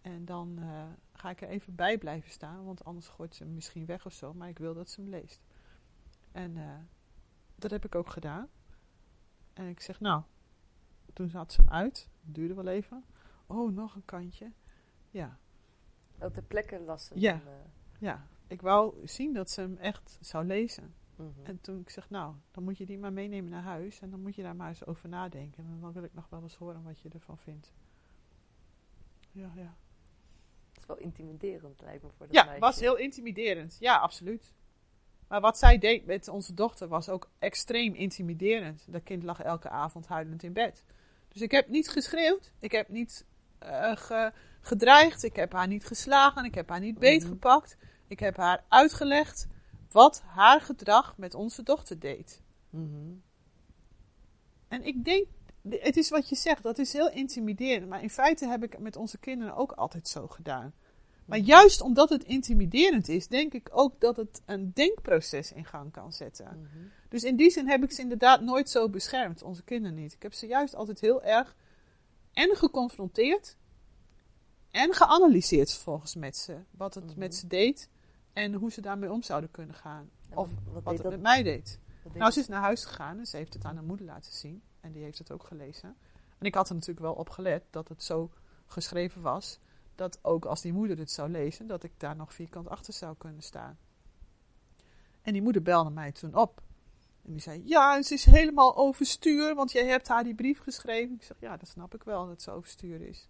En dan eh, ga ik er even bij blijven staan, want anders gooit ze hem misschien weg of zo. Maar ik wil dat ze hem leest. En dat heb ik ook gedaan. En ik zeg, nou, toen zat ze hem uit. Het duurde wel even. Oh, nog een kantje. Ja, Op de plekken lassen. Ja. Ja. Ik wou zien dat ze hem echt zou lezen. mhm. En toen ik zeg, nou, dan moet je die maar meenemen naar huis. En dan moet je daar maar eens over nadenken. En dan wil ik nog wel eens horen wat je ervan vindt. Ja, ja. Het is wel intimiderend, lijkt me, voor dat Ja, meisje. was heel intimiderend. Ja, absoluut. Maar wat zij deed met onze dochter was ook extreem intimiderend. Dat kind lag elke avond huilend in bed. Dus ik heb niet geschreeuwd. Ik heb niet eh, ge- gedreigd. Ik heb haar niet geslagen. Ik heb haar niet beetgepakt. Ik heb haar uitgelegd wat haar gedrag met onze dochter deed. Mhm. En ik denk, het is wat je zegt, dat is heel intimiderend. Maar in feite heb ik het met onze kinderen ook altijd zo gedaan. Maar juist omdat het intimiderend is, denk ik ook dat het een denkproces in gang kan zetten. Mhm. Dus in die zin heb ik ze inderdaad nooit zo beschermd, onze kinderen niet. Ik heb ze juist altijd heel erg en geconfronteerd en geanalyseerd volgens met ze. Wat het Mhm. met ze deed en hoe ze daarmee om zouden kunnen gaan. En Of wat, het dat? met mij deed. wat deed Nou, ze is naar huis gegaan en ze heeft het aan haar moeder laten zien. En die heeft het ook gelezen. En ik had er natuurlijk wel op gelet dat het zo geschreven was. Dat ook als die moeder het zou lezen, dat ik daar nog vierkant achter zou kunnen staan. En die moeder belde mij toen op. En die zei, ja, ze is helemaal overstuur, want jij hebt haar die brief geschreven. Ik zeg, ja, dat snap ik wel, dat ze overstuur is.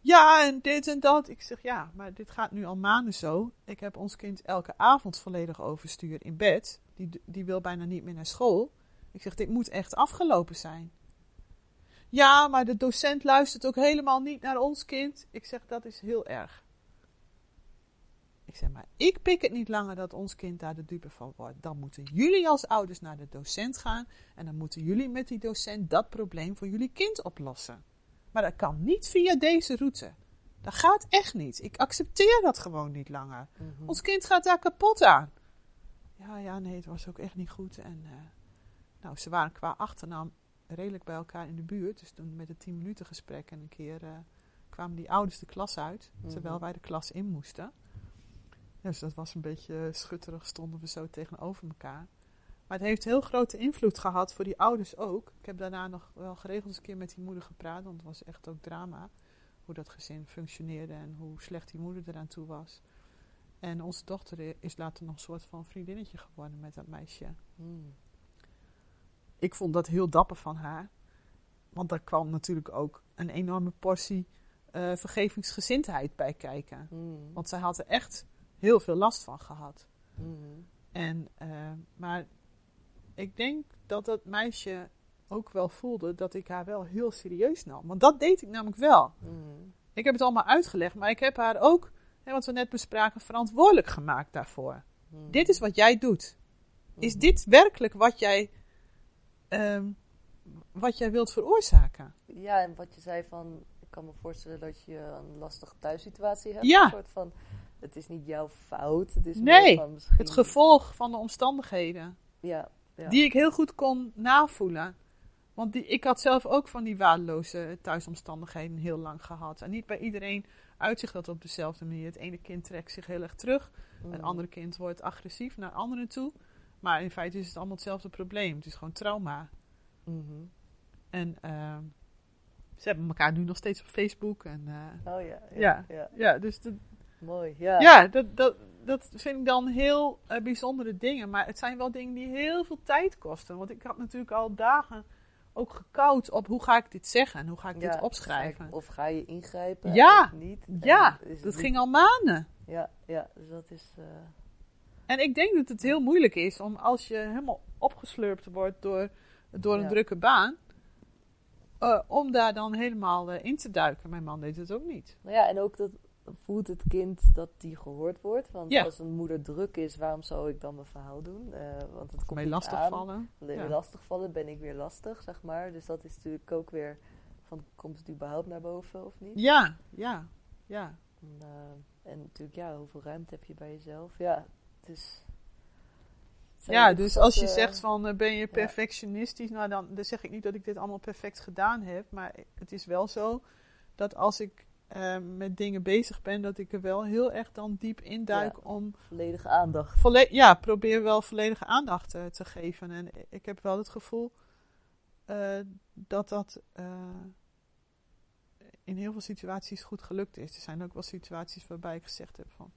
Ja, en dit en dat. Ik zeg, ja, maar dit gaat nu al maanden zo. Ik heb ons kind elke avond volledig overstuur in bed. Die, die wil bijna niet meer naar school. Ik zeg, dit moet echt afgelopen zijn. Ja, maar de docent luistert ook helemaal niet naar ons kind. Ik zeg, dat is heel erg. Ik zeg, maar ik pik het niet langer dat ons kind daar de dupe van wordt. Dan moeten jullie als ouders naar de docent gaan. En dan moeten jullie met die docent dat probleem voor jullie kind oplossen. Maar dat kan niet via deze route. Dat gaat echt niet. Ik accepteer dat gewoon niet langer. Mhm. Ons kind gaat daar kapot aan. Ja, ja, nee, het was ook echt niet goed. En eh, nou, ze waren qua achternaam redelijk bij elkaar in de buurt. Dus toen met een 10 minuten gesprek en een keer eh, kwamen die ouders de klas uit. Terwijl Mhm. wij de klas in moesten. Dus dat was een beetje schutterig, stonden we zo tegenover elkaar. Maar het heeft heel grote invloed gehad voor die ouders ook. Ik heb daarna nog wel geregeld een keer met die moeder gepraat, want het was echt ook drama. Hoe dat gezin functioneerde en hoe slecht die moeder eraan toe was. En onze dochter is later nog een soort van vriendinnetje geworden met dat meisje. Mm. Ik vond dat heel dapper van haar. Want daar kwam natuurlijk ook een enorme portie eh, vergevingsgezindheid bij kijken. Mm. Want zij had er echt heel veel last van gehad. Mm. En, eh, maar ik denk dat dat meisje ook wel voelde dat ik haar wel heel serieus nam. Want dat deed ik namelijk wel. Mm. Ik heb het allemaal uitgelegd, maar ik heb haar ook, hè, wat we net bespraken, verantwoordelijk gemaakt daarvoor. Mm. Dit is wat jij doet. Is dit werkelijk wat jij, ehm, wat jij wilt veroorzaken? Ja, en wat je zei van, ik kan me voorstellen dat je een lastige thuissituatie hebt. Ja. Een soort van, het is niet jouw fout. Het is Nee, meer van misschien... Het gevolg van de omstandigheden. Ja, ja. Die ik heel goed kon navoelen. Want die, ik had zelf ook van die waardeloze thuisomstandigheden heel lang gehad. En niet bij iedereen uitzicht dat op dezelfde manier. Het ene kind trekt zich heel erg terug. Mm. Het andere kind wordt agressief naar anderen toe. Maar in feite is het allemaal hetzelfde probleem. Het is gewoon trauma. Mhm. En ehm, ze hebben elkaar nu nog steeds op Facebook. En, eh, Oh ja, ja, Ja. ja. ja, dus dat, Mooi, ja. ja, dat, dat, dat vind ik dan heel eh, bijzondere dingen. Maar het zijn wel dingen die heel veel tijd kosten. Want ik had natuurlijk al dagen ook gekoud op hoe ga ik dit zeggen en hoe ga ik Ja, dit opschrijven. Of ga je ingrijpen Ja, of niet? Ja, dat ging al maanden. Ja, ja, dus dat is... eh, En ik denk dat het heel moeilijk is om als je helemaal opgeslurpt wordt door, door een Ja. drukke baan, eh, om daar dan helemaal in te duiken. Mijn man deed het ook niet. Nou ja, en ook dat voelt het kind dat die gehoord wordt. Want Ja. als een moeder druk is, waarom zou ik dan mijn verhaal doen? Eh, want het komt niet lastig aan. vallen. Ja. lastig vallen, ben ik weer lastig, zeg maar. Dus dat is natuurlijk ook weer van, komt het überhaupt naar boven of niet? Ja, ja, ja. En, eh, en natuurlijk, ja, hoeveel ruimte heb je bij jezelf? Ja, zijn Ja, dus als je zegt van eh, ben je perfectionistisch, nou dan, dan zeg ik niet dat ik dit allemaal perfect gedaan heb, maar het is wel zo dat als ik eh, met dingen bezig ben, dat ik er wel heel erg dan diep induik Ja. om Volledige aandacht. volle ja, probeer wel volledige aandacht eh, te geven. En ik heb wel het gevoel eh, dat dat eh, in heel veel situaties goed gelukt is. Er zijn ook wel situaties waarbij ik gezegd heb van...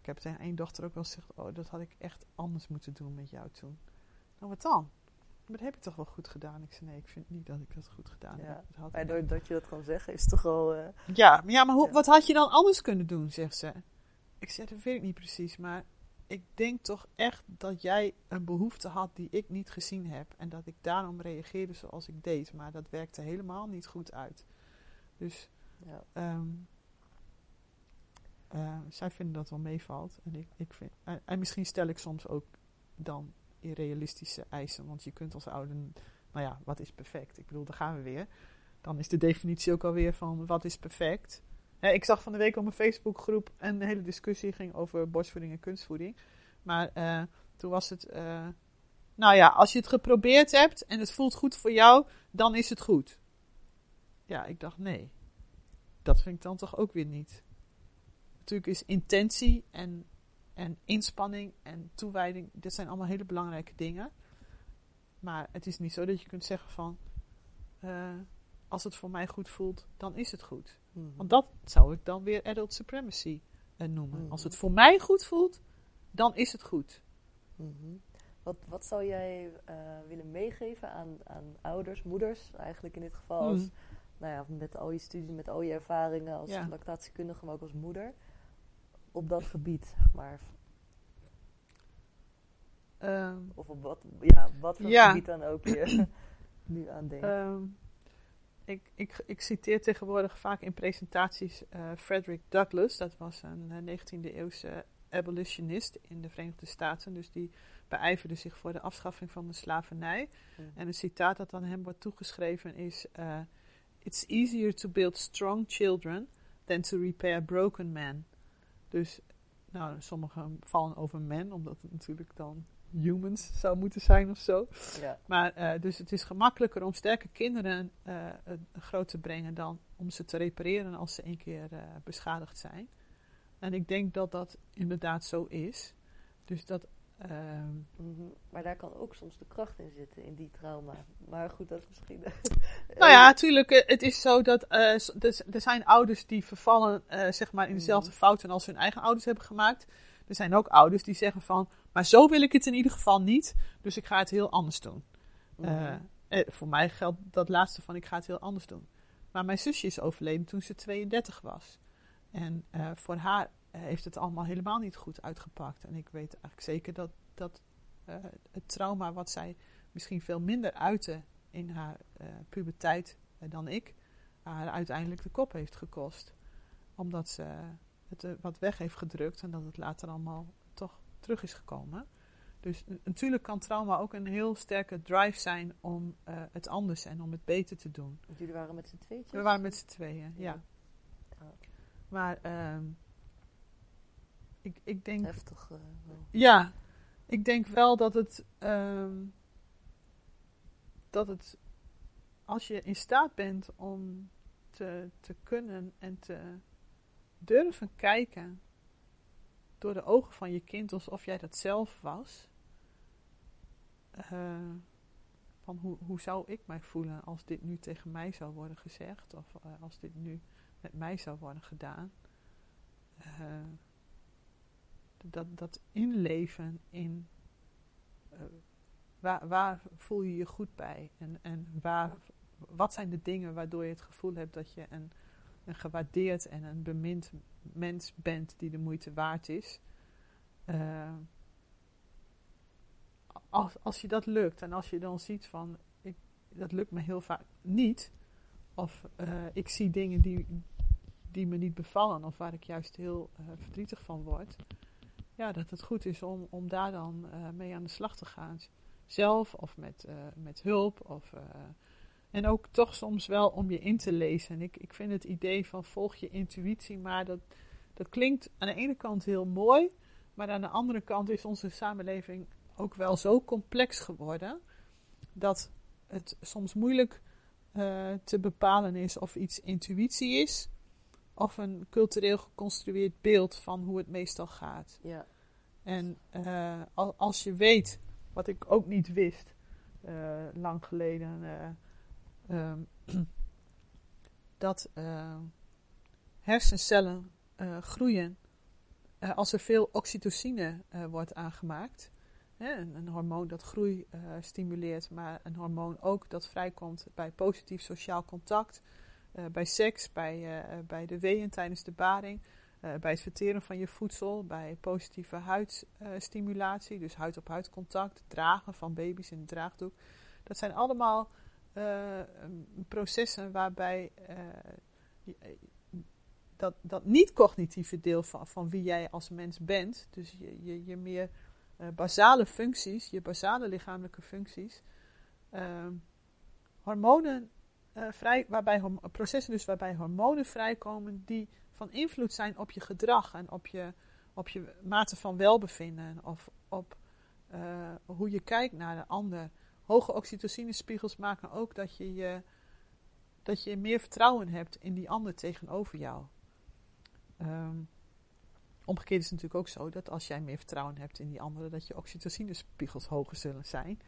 Ik heb tegen één dochter ook wel gezegd... Oh, dat had ik echt anders moeten doen met jou toen. Nou, wat dan? Maar dat heb ik toch wel goed gedaan? Ik zei, nee, ik vind niet dat ik dat goed gedaan Ja, heb. Dat had Maar doordat je dat kan zeggen, is toch al... eh, ja, maar, ja, maar hoe, Ja. wat had je dan anders kunnen doen, zegt ze. Ik zeg, dat weet ik niet precies, maar ik denk toch echt dat jij een behoefte had die ik niet gezien heb. En dat ik daarom reageerde zoals ik deed. Maar dat werkte helemaal niet goed uit. Dus ja. ehm, eh, zij vinden dat wel meevalt. En, ik, ik vind, en misschien stel ik soms ook dan irrealistische eisen. Want je kunt als ouder, nou ja, wat is perfect? Ik bedoel, daar gaan we weer. Dan is de definitie ook alweer van wat is perfect. ik zag van de week op mijn Facebookgroep een hele discussie ging over borstvoeding en kunstvoeding. Maar uh, toen was het, uh, nou ja, als je het geprobeerd hebt en het voelt goed voor jou, dan is het goed. Ja, ik dacht nee. Dat vind ik dan toch ook weer niet. Natuurlijk is intentie en, en inspanning en toewijding, dit zijn allemaal hele belangrijke dingen. Maar het is niet zo dat je kunt zeggen van, uh, als het voor mij goed voelt, dan is het goed. Mhm. Want dat zou ik dan weer adult supremacy uh, noemen. Als het voor mij goed voelt, dan is het goed. Mhm. Wat, wat zou jij uh, willen meegeven aan, aan ouders, moeders eigenlijk in dit geval? Als, mhm. nou ja, met al je studie, met al je ervaringen als lactatiekundige, maar ook als moeder. Op dat gebied, zeg maar. Um, of op wat, ja, wat voor gebied dan ook je nu aan denkt. Um, ik, ik, ik citeer tegenwoordig vaak in presentaties uh, Frederick Douglass. Dat was een 19e eh, eeuwse abolitionist in de Verenigde Staten. Dus die beijverde zich voor de afschaffing van de slavernij. En een citaat dat aan hem wordt toegeschreven is... Uh, It's easier to build strong children than to repair broken men. Dus, nou, sommigen vallen over men, omdat het natuurlijk dan humans zou moeten zijn of zo. Ja. Maar uh, dus het is gemakkelijker om sterke kinderen uh, groot te brengen dan om ze te repareren als ze een keer uh, beschadigd zijn. En ik denk dat dat inderdaad zo is. Dus dat. Ehm, mhm. Maar daar kan ook soms de kracht in zitten, in die trauma. Maar goed, dat is misschien. nou ja, natuurlijk. Het is zo dat er zijn ouders die vervallen zeg maar in dezelfde mhm. fouten als hun eigen ouders hebben gemaakt. Er zijn ook ouders die zeggen van, maar zo wil ik het in ieder geval niet, dus ik ga het heel anders doen. Mhm. Eh, eh, voor mij geldt dat laatste van, ik ga het heel anders doen. Maar mijn zusje is overleden toen ze 32 was. En uh, voor haar heeft het allemaal helemaal niet goed uitgepakt. En ik weet eigenlijk zeker dat, dat het trauma wat zij misschien veel minder uitte in haar puberteit dan ik, haar uiteindelijk de kop heeft gekost. Omdat ze het uh, wat weg heeft gedrukt en dat het later allemaal toch terug is gekomen. Dus natuurlijk kan trauma ook een heel sterke drive zijn om uh, het anders en om het beter te doen. Jullie waren met z'n tweeën? We waren met z'n tweeën, ja. ja. Maar uh, ik, ik denk... Heftig uh, Ja, ik denk wel dat het... Uh, dat het... Als je in staat bent om te, te kunnen en te durven kijken door de ogen van je kind alsof jij dat zelf was. Uh, van hoe, hoe zou ik mij voelen als dit nu tegen mij zou worden gezegd of uh, als dit nu met mij zou worden gedaan. Uh, dat, dat inleven in waar, waar voel je je goed bij en, en waar, wat zijn de dingen waardoor je het gevoel hebt dat je een een gewaardeerd en een bemind mens bent die de moeite waard is. Uh, als, als je dat lukt en als je dan ziet van, ik, dat lukt me heel vaak niet. Of uh, ik zie dingen die, die me niet bevallen of waar ik juist heel verdrietig van word. Ja, dat het goed is om, om daar dan mee aan de slag te gaan. Zelf of met, met hulp of en ook toch soms wel om je in te lezen. En ik, ik vind het idee van volg je intuïtie, maar dat, dat klinkt aan de ene kant heel mooi. Maar aan de andere kant is onze samenleving ook wel zo complex geworden. Dat het soms moeilijk te bepalen is of iets intuïtie is. Of een cultureel geconstrueerd beeld van hoe het meestal gaat. Ja. En uh, als je weet, wat ik ook niet wist, uh, lang geleden Ehm, dat hersencellen groeien als er veel oxytocine wordt aangemaakt. Hè, een, een, hormoon dat groei stimuleert, maar een hormoon ook dat vrijkomt bij positief sociaal contact, bij seks, bij, bij de weeën tijdens de baring. bij het verteren van je voedsel, bij positieve huidstimulatie, dus huid-op-huid contact, dragen van baby's in een draagdoek. Dat zijn allemaal processen waarbij dat, dat niet-cognitieve deel van, van wie jij als mens bent, dus je, je, je meer basale functies, je basale lichamelijke functies, ehm, hormonen vrij, waarbij processen dus waarbij hormonen vrijkomen die van invloed zijn op je gedrag en op je, op je mate van welbevinden of op eh, hoe je kijkt naar de ander. Hoge oxytocinespiegels maken ook dat je, je, dat je meer vertrouwen hebt in die ander tegenover jou. Ehm, omgekeerd is het natuurlijk ook zo dat als jij meer vertrouwen hebt in die andere, dat je oxytocinespiegels hoger zullen zijn.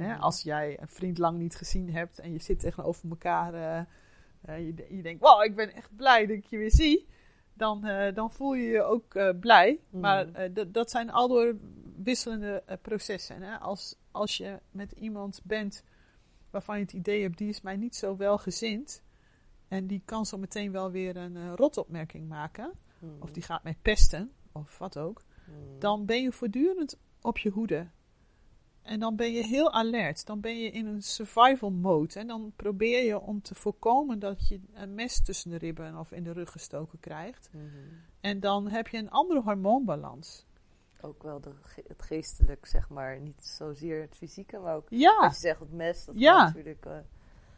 Hè, als jij een vriend lang niet gezien hebt en je zit tegenover elkaar, uh, je, je, denkt, wow, ik ben echt blij dat ik je weer zie, dan, uh, dan voel je je ook blij. Mm. Maar dat zijn aldoor wisselende processen. Hè? Als, als je met iemand bent waarvan je het idee hebt, die is mij niet zo welgezind, en die kan zo meteen wel weer een rotopmerking maken, mm. of die gaat mij pesten, of wat ook, mm. dan ben je voortdurend op je hoede. En dan ben je heel alert. Dan ben je in een survival mode. En dan probeer je om te voorkomen dat je een mes tussen de ribben of in de rug gestoken krijgt. Mhm. En dan heb je een andere hormoonbalans. Ook wel de, het geestelijk, zeg maar. Niet zozeer het fysieke, maar ook ja. als je zegt het mes. Dat ja. natuurlijk... Uh...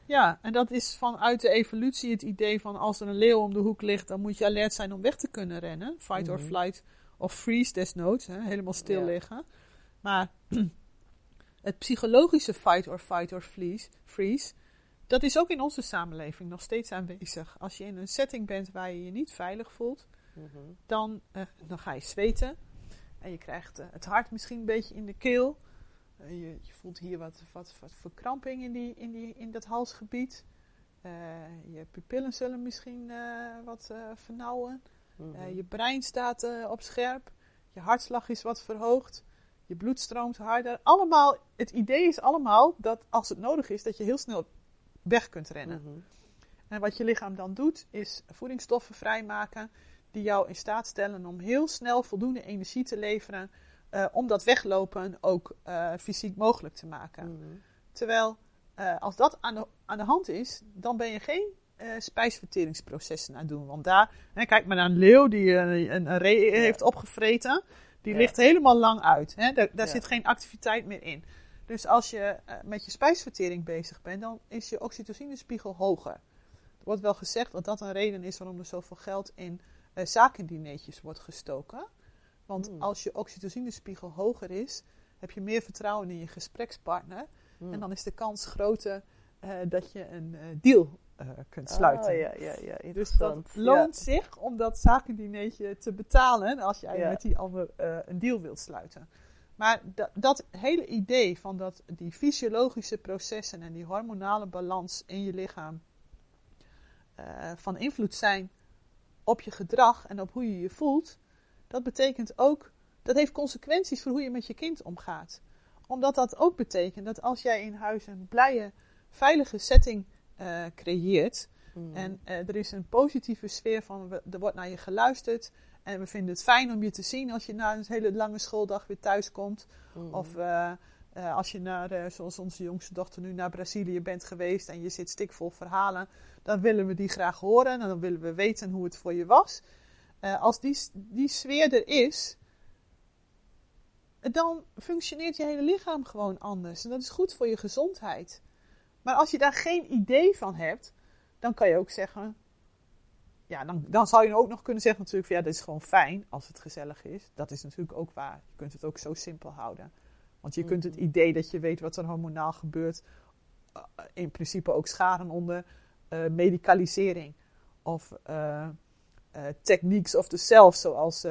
Ja, en dat is vanuit de evolutie het idee van als er een leeuw om de hoek ligt, dan moet je alert zijn om weg te kunnen rennen. Fight or Mhm. flight of freeze desnoods. Hè? Helemaal stil Ja. liggen. Maar het psychologische fight or fight or freeze, freeze, dat is ook in onze samenleving nog steeds aanwezig. Als je in een setting bent waar je je niet veilig voelt, Mhm. dan, eh, dan ga je zweten. En je krijgt eh, het hart misschien een beetje in de keel. Eh, je, je voelt hier wat, wat, wat verkramping in, die, in, die, in dat halsgebied. Je pupillen zullen misschien wat vernauwen. Mhm. Je brein staat op scherp. Je hartslag is wat verhoogd. Je bloed stroomt harder. Allemaal, het idee is allemaal dat als het nodig is, dat je heel snel weg kunt rennen. Mhm. En wat je lichaam dan doet, is voedingsstoffen vrijmaken die jou in staat stellen om heel snel voldoende energie te leveren eh, om dat weglopen ook eh, fysiek mogelijk te maken. Mhm. Terwijl eh, als dat aan de, aan de hand is, dan ben je geen spijsverteringsprocessen aan het doen. Want daar, hè, kijk maar naar een leeuw die eh, een, een ree heeft opgevreten, die Ja. ligt helemaal lang uit. Hè? Daar, daar Ja. zit geen activiteit meer in. Dus als je eh, met je spijsvertering bezig bent, dan is je oxytocinespiegel hoger. Er wordt wel gezegd dat dat een reden is waarom er zoveel geld in eh zakendineetjes wordt gestoken. Want Hmm. als je oxytocinespiegel hoger is, heb je meer vertrouwen in je gesprekspartner. Mhm. En dan is de kans groter eh, dat je een deal eh, kunt sluiten. Oh, ja, ja, ja. Dus dat loont zich om dat zakendineetje te betalen als jij Ja. met die ander eh, een deal wilt sluiten. Maar da- dat hele idee van dat die fysiologische processen en die hormonale balans in je lichaam eh, van invloed zijn op je gedrag en op hoe je je voelt, dat betekent ook, dat heeft consequenties voor hoe je met je kind omgaat. Omdat dat ook betekent dat als jij in huis een blije, veilige setting eh, creëert. Mhm. en eh, er is een positieve sfeer van, we- er wordt naar je geluisterd. En we vinden het fijn om je te zien als je na een hele lange schooldag weer thuis komt. Mhm. Of eh, als je naar, zoals onze jongste dochter nu, naar Brazilië bent geweest en je zit stikvol verhalen. Dan willen we die graag horen en dan willen we weten hoe het voor je was. Als die, die sfeer er is, dan functioneert je hele lichaam gewoon anders. En dat is goed voor je gezondheid. Maar als je daar geen idee van hebt, dan kan je ook zeggen. Ja, dan, dan zou je ook nog kunnen zeggen natuurlijk van ja, dit is gewoon fijn als het gezellig is. Dat is natuurlijk ook waar. Je kunt het ook zo simpel houden. Want je kunt het Mhm. idee dat je weet wat er hormonaal gebeurt, eh, in principe ook scharen onder eh, medicalisering. Of eh, techniques of the self, zoals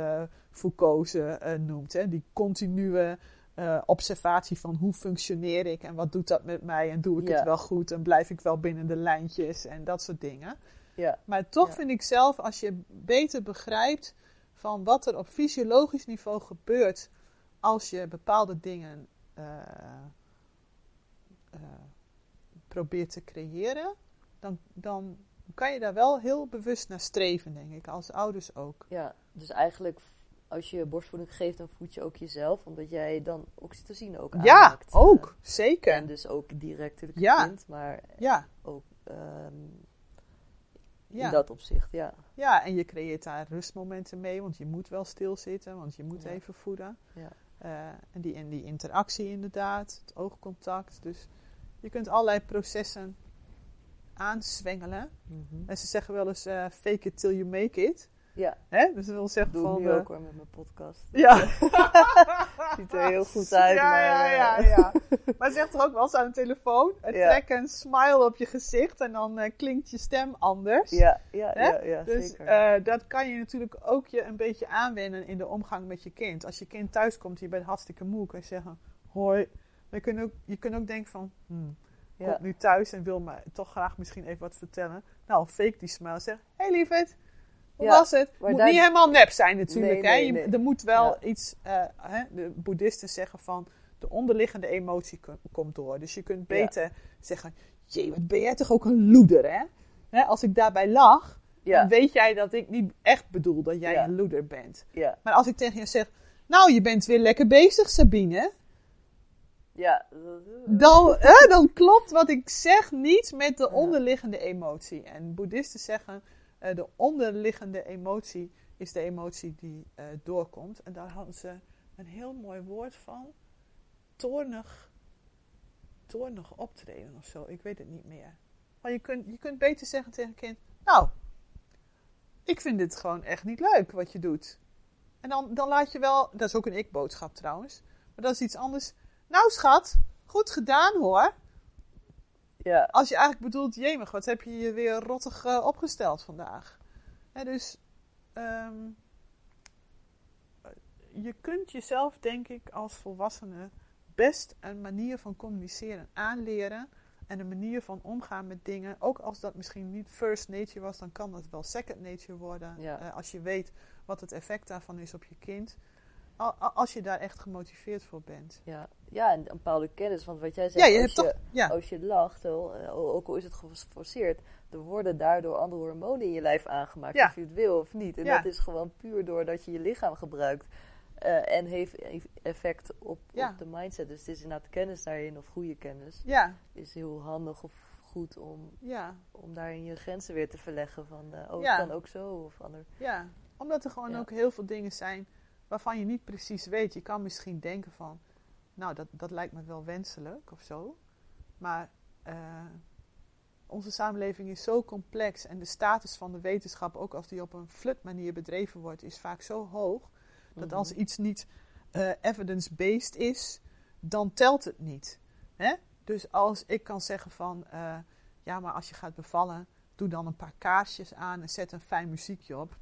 Foucault ze noemt. Hè? Die continue eh, observatie van hoe functioneer ik en wat doet dat met mij en doe ik Ja. het wel goed en blijf ik wel binnen de lijntjes en dat soort dingen. ja. Maar toch Ja. vind ik zelf, als je beter begrijpt van wat er op fysiologisch niveau gebeurt als je bepaalde dingen eh, eh, probeert te creëren, dan, dan kan je daar wel heel bewust naar streven, denk ik, als ouders ook. Ja, dus eigenlijk als je borstvoeding geeft, dan voed je ook jezelf, omdat jij dan oxytocine ook Ja, aanmaakt. ook, Eh, zeker. En dus ook direct natuurlijk Ja. kind, maar Ja, ook ehm, ja. in dat opzicht, ja. ja, en je creëert daar rustmomenten mee, want je moet wel stilzitten, want je moet Ja. even voeden. Ja. Eh, en, die, en die interactie inderdaad, het oogcontact. Dus je kunt allerlei processen aanzwengelen. Mhm. En ze zeggen wel eens eh, fake it till you make it. Ja, Hè? Dus dat wil zeggen doe ik van... eh, ook hoor met mijn podcast. ja. Ziet er heel goed uit, Ja, maar... ja, eh, ja, ja. Maar zeg toch ook wel eens aan de telefoon. eh, Ja. Trek een smile op je gezicht en dan eh, klinkt je stem anders. Ja, ja, Hè? ja, ja, Dus zeker. dat kan je natuurlijk ook je een beetje aanwennen in de omgang met je kind. Als je kind thuis komt, je bent hartstikke moe, kan je zeggen, hoi. Maar je kunt ook, je kunt ook denken van, hmm, ja. komt nu thuis en wil me toch graag misschien even wat vertellen. Nou, fake die smile. Zeg, hey lieverd, hoe Ja, was het? maar Moet niet helemaal nep zijn natuurlijk. Nee, hè? nee, Je- nee. Er moet wel Ja. iets, eh, hè? de boeddhisten zeggen van, de onderliggende emotie ko- komt door. Dus je kunt beter zeggen, jee, wat ben jij toch ook een loeder, hè? hè? Als ik daarbij lach, dan weet jij dat ik niet echt bedoel dat jij een loeder bent. Maar als ik tegen je zeg, nou, je bent weer lekker bezig, Sabine. ja. Dan, hè, dan klopt wat ik zeg niet met de onderliggende emotie. En boeddhisten zeggen, eh, de onderliggende emotie is de emotie die eh, doorkomt. En daar hadden ze een heel mooi woord van. Toornig, toornig optreden of zo. Ik weet het niet meer. Maar je kunt, je kunt beter zeggen tegen een kind, nou, ik vind dit gewoon echt niet leuk wat je doet. En dan, dan laat je wel, dat is ook een ik-boodschap trouwens, maar dat is iets anders. Nou schat, goed gedaan hoor. Ja, Als je eigenlijk bedoelt, jemig, wat heb je je weer rottig eh, opgesteld vandaag. Hè, dus ehm, je kunt jezelf, denk ik, als volwassene best een manier van communiceren aanleren. En een manier van omgaan met dingen. Ook als dat misschien niet first nature was, dan kan dat wel second nature worden. Ja. Eh, als je weet wat het effect daarvan is op je kind. Al- al- Als je daar echt gemotiveerd voor bent. ja. ja, en een bepaalde kennis. Want wat jij zegt, Ja, je als, hebt je, toch. Ja, als je lacht, eh, ook al is het geforceerd, er worden daardoor andere hormonen in je lijf aangemaakt. Ja. Of je het wil of niet. En dat is gewoon puur doordat je je lichaam gebruikt. eh, en heeft effect op, op de mindset. Dus het is inderdaad kennis daarin, of goede kennis, ja, is heel handig of goed om, ja. om daarin je grenzen weer te verleggen. Van, eh, oh, het kan ook zo. Of ander. Ja, omdat er gewoon ook heel veel dingen zijn waarvan je niet precies weet. Je kan misschien denken van, nou, dat, dat lijkt me wel wenselijk of zo. Maar eh, onze samenleving is zo complex en de status van de wetenschap, ook als die op een flut manier bedreven wordt, is vaak zo hoog. Dat Mhm. als iets niet eh, evidence-based is, dan telt het niet. Hè? Dus als ik kan zeggen van, eh, ja, maar als je gaat bevallen, doe dan een paar kaarsjes aan en zet een fijn muziekje op.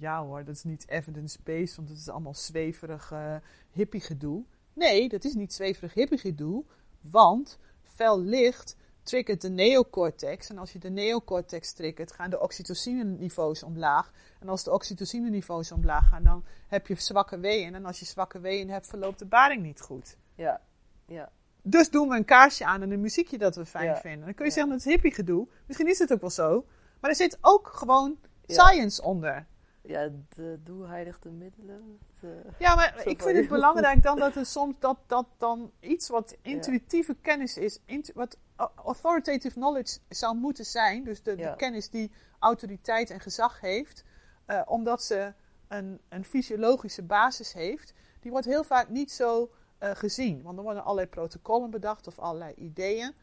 Ja hoor, dat is niet evidence-based, want het is allemaal zweverig eh hippie gedoe. Nee, dat is niet zweverig hippie gedoe, want fel licht triggert de neocortex. En als je de neocortex triggert, gaan de oxytocine-niveaus omlaag. En als de oxytocine-niveaus omlaag gaan, dan heb je zwakke weeën. En als je zwakke weeën hebt, verloopt de baring niet goed. Ja, ja, Dus doen we een kaarsje aan en een muziekje dat we fijn Ja. vinden. Dan kun je Ja. zeggen dat het hippie gedoe. Misschien is het ook wel zo. Maar er zit ook gewoon Ja. science onder. Ja de doe heilig de middelen. De, Ja, maar ik vind het belangrijk dan dat er soms dat, dat dan iets wat intuïtieve kennis is, intu- wat authoritative knowledge zou moeten zijn, dus de, kennis die autoriteit en gezag heeft, eh, omdat ze een, een fysiologische basis heeft, die wordt heel vaak niet zo eh, gezien. Want er worden allerlei protocollen bedacht of allerlei ideeën.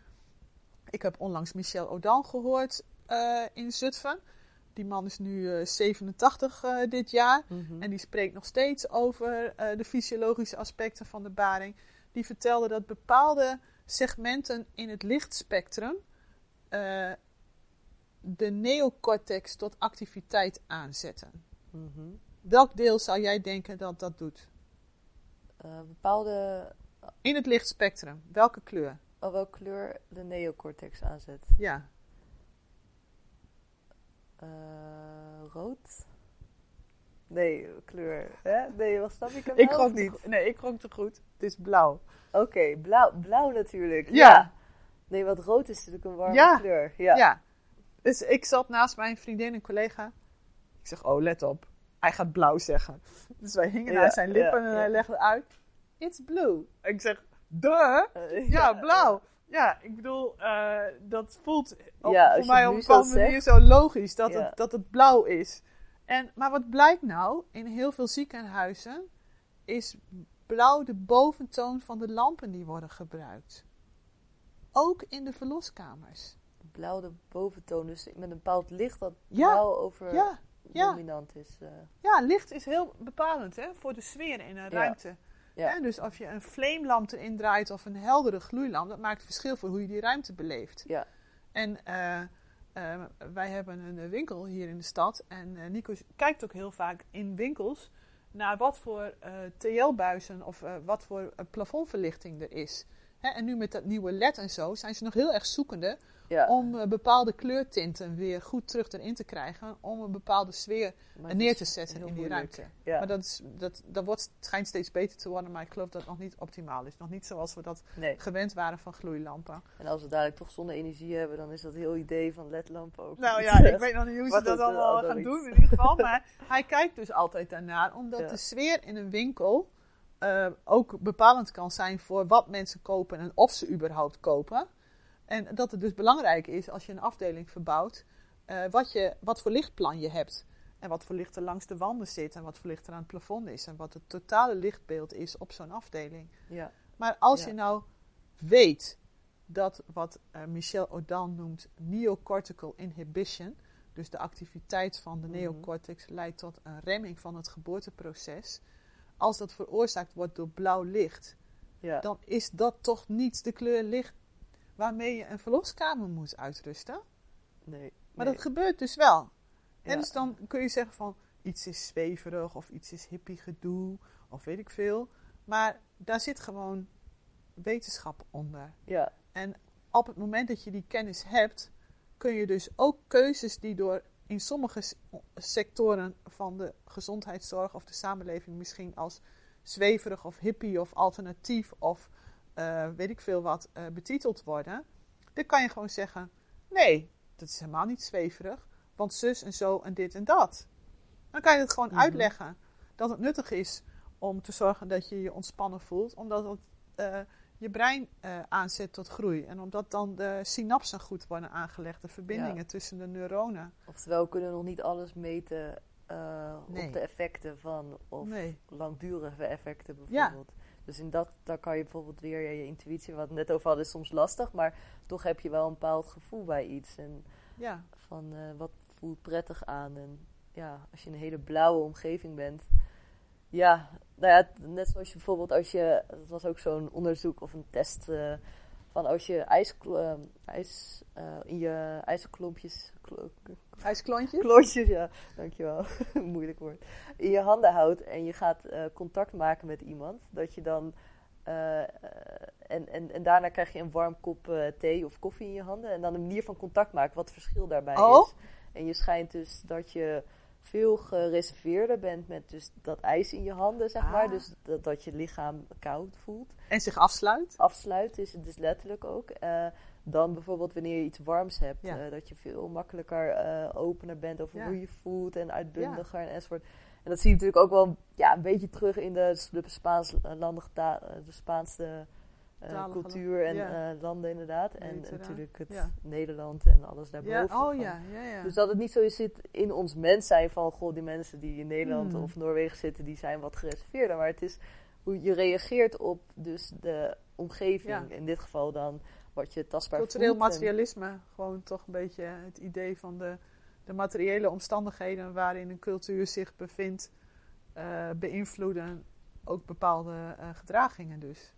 Ik heb onlangs Michel Odan gehoord eh, in Zutphen. Die man is nu eh, 87 eh, dit jaar. Mhm. En die spreekt nog steeds over eh, de fysiologische aspecten van de baring. Die vertelde dat bepaalde segmenten in het lichtspectrum eh, de neocortex tot activiteit aanzetten. Mhm. Welk deel zou jij denken dat dat doet? Eh, bepaalde, In het lichtspectrum, welke kleur? oh, welke kleur de neocortex aanzet. Ja, Eh, rood? Nee, kleur. Hè? Nee, wat snap ik hem ik gok niet. Nee, ik gok te goed. Het is blauw. Oké, blauw, blauw natuurlijk. Ja. Nee, want rood is natuurlijk een warme Ja. kleur. Ja. Ja. Dus ik zat naast mijn vriendin en collega. Ik zeg, oh, let op. Hij gaat blauw zeggen. Dus wij hingen Ja, aan zijn lippen en hij legde uit. It's blue. Ik zeg, duh. Ja, blauw. Ja, ik bedoel, eh, dat voelt op, Ja, als voor mij op een bepaalde manier zo logisch dat, Ja. het, dat het blauw is. En, maar wat blijkt nou, in heel veel ziekenhuizen is blauw de boventoon van de lampen die worden gebruikt. Ook in de verloskamers. blauw de boventoon. Dus met een bepaald licht dat Ja, blauw over dominant is. eh. ja, licht is heel bepalend hè, voor de sfeer in een Ja. ruimte. Ja. Hè, dus als je een flamelamp erin draait of een heldere gloeilamp, dat maakt verschil voor hoe je die ruimte beleeft. ja. En eh, eh, wij hebben een eh, winkel hier in de stad. En Nico kijkt ook heel vaak in winkels naar wat voor TL-buizen of wat voor plafondverlichting er is. Hè, en nu met dat nieuwe LED en zo zijn ze nog heel erg zoekende ja. om bepaalde kleurtinten weer goed terug erin te krijgen. Om een bepaalde sfeer neer te zetten in die moeilijk. ruimte. Ja. Maar dat, is, dat, dat wordt, schijnt steeds beter te worden, maar ik geloof dat het nog niet optimaal is. Nog niet zoals we dat Nee. gewend waren van gloeilampen. En als we dadelijk toch zonne-energie hebben, dan is dat heel idee van ledlampen ook. Nou ja, ik weet nog niet hoe ze dat eh, allemaal al gaan doen in ieder geval. Maar hij kijkt dus altijd daarnaar, omdat Ja. de sfeer in een winkel eh, ook bepalend kan zijn voor wat mensen kopen en of ze überhaupt kopen. En dat het dus belangrijk is als je een afdeling verbouwt, eh, wat, je, wat voor lichtplan je hebt. En wat voor licht er langs de wanden zit en wat voor licht er aan het plafond is. En wat het totale lichtbeeld is op zo'n afdeling. Ja. Maar als Ja. je nou weet dat wat eh, Michel Odan noemt neocortical inhibition, dus de activiteit van de Mhm. neocortex leidt tot een remming van het geboorteproces, als dat veroorzaakt wordt door blauw licht, Ja. dan is dat toch niet de kleur licht waarmee je een verloskamer moet uitrusten. Nee. Maar nee. dat gebeurt dus wel. En dus dan kun je zeggen van iets is zweverig of iets is hippie gedoe of weet ik veel. Maar daar zit gewoon wetenschap onder. Ja. En op het moment dat je die kennis hebt, kun je dus ook keuzes die door in sommige sectoren van de gezondheidszorg of de samenleving misschien als zweverig of hippie of alternatief of eh, weet ik veel wat eh, betiteld worden, dan kan je gewoon zeggen: nee, dat is helemaal niet zweverig, want zus en zo en dit en dat. Dan kan je het gewoon Mhm. uitleggen dat het nuttig is om te zorgen dat je je ontspannen voelt, omdat het eh, je brein aanzet tot groei. En omdat dan de synapsen goed worden aangelegd, de verbindingen Ja. tussen de neuronen. Oftewel, we kunnen nog niet alles meten Nee. op de effecten van, of Nee. langdurige effecten bijvoorbeeld. Dus in dat, daar kan je bijvoorbeeld weer je intuïtie, wat net over hadden, is soms lastig, maar toch heb je wel een bepaald gevoel bij iets. En Ja, van eh, wat voelt prettig aan. En ja, als je in een hele blauwe omgeving bent. Ja, nou ja, net zoals je bijvoorbeeld als je, dat was ook zo'n onderzoek of een test, eh, van als je ijs, eh, ijs eh, in je ijsklompjes, klo- ijsklontje. klontjes, ja, dankjewel, moeilijk woord, in je handen houdt en je gaat eh, contact maken met iemand, dat je dan, eh, en, en, en daarna krijg je een warm kop thee of koffie in je handen en dan een manier van contact maken, wat het verschil daarbij Oh. is. En je schijnt dus dat je veel gereserveerder bent met dus dat ijs in je handen, zeg maar, Ah. dus dat, dat je lichaam koud voelt En zich afsluit. afsluit is het dus letterlijk ook. eh, dan bijvoorbeeld wanneer je iets warms hebt. Ja. eh, dat je veel makkelijker eh, opener bent over Ja. hoe je voelt en uitbundiger en enzovoort. En dat zie je natuurlijk ook wel ja, een beetje terug in de, de Spaans-landige ta- eh, de Spaanse eh, cultuur en ja. eh, landen inderdaad. En natuurlijk het ja. Nederland en alles Ja, daarboven. oh van. ja, ja, ja. Dus dat het niet zo zit in ons mens zijn van, goh, die mensen die in Nederland Hmm. of Noorwegen zitten, die zijn wat gereserveerder. Maar het is hoe je reageert op dus de omgeving. In dit geval dan wat je tastbaar Cultureel voelt. en- materialisme, gewoon toch een beetje het idee van de, de materiële omstandigheden waarin een cultuur zich bevindt, eh, beïnvloeden ook bepaalde gedragingen dus.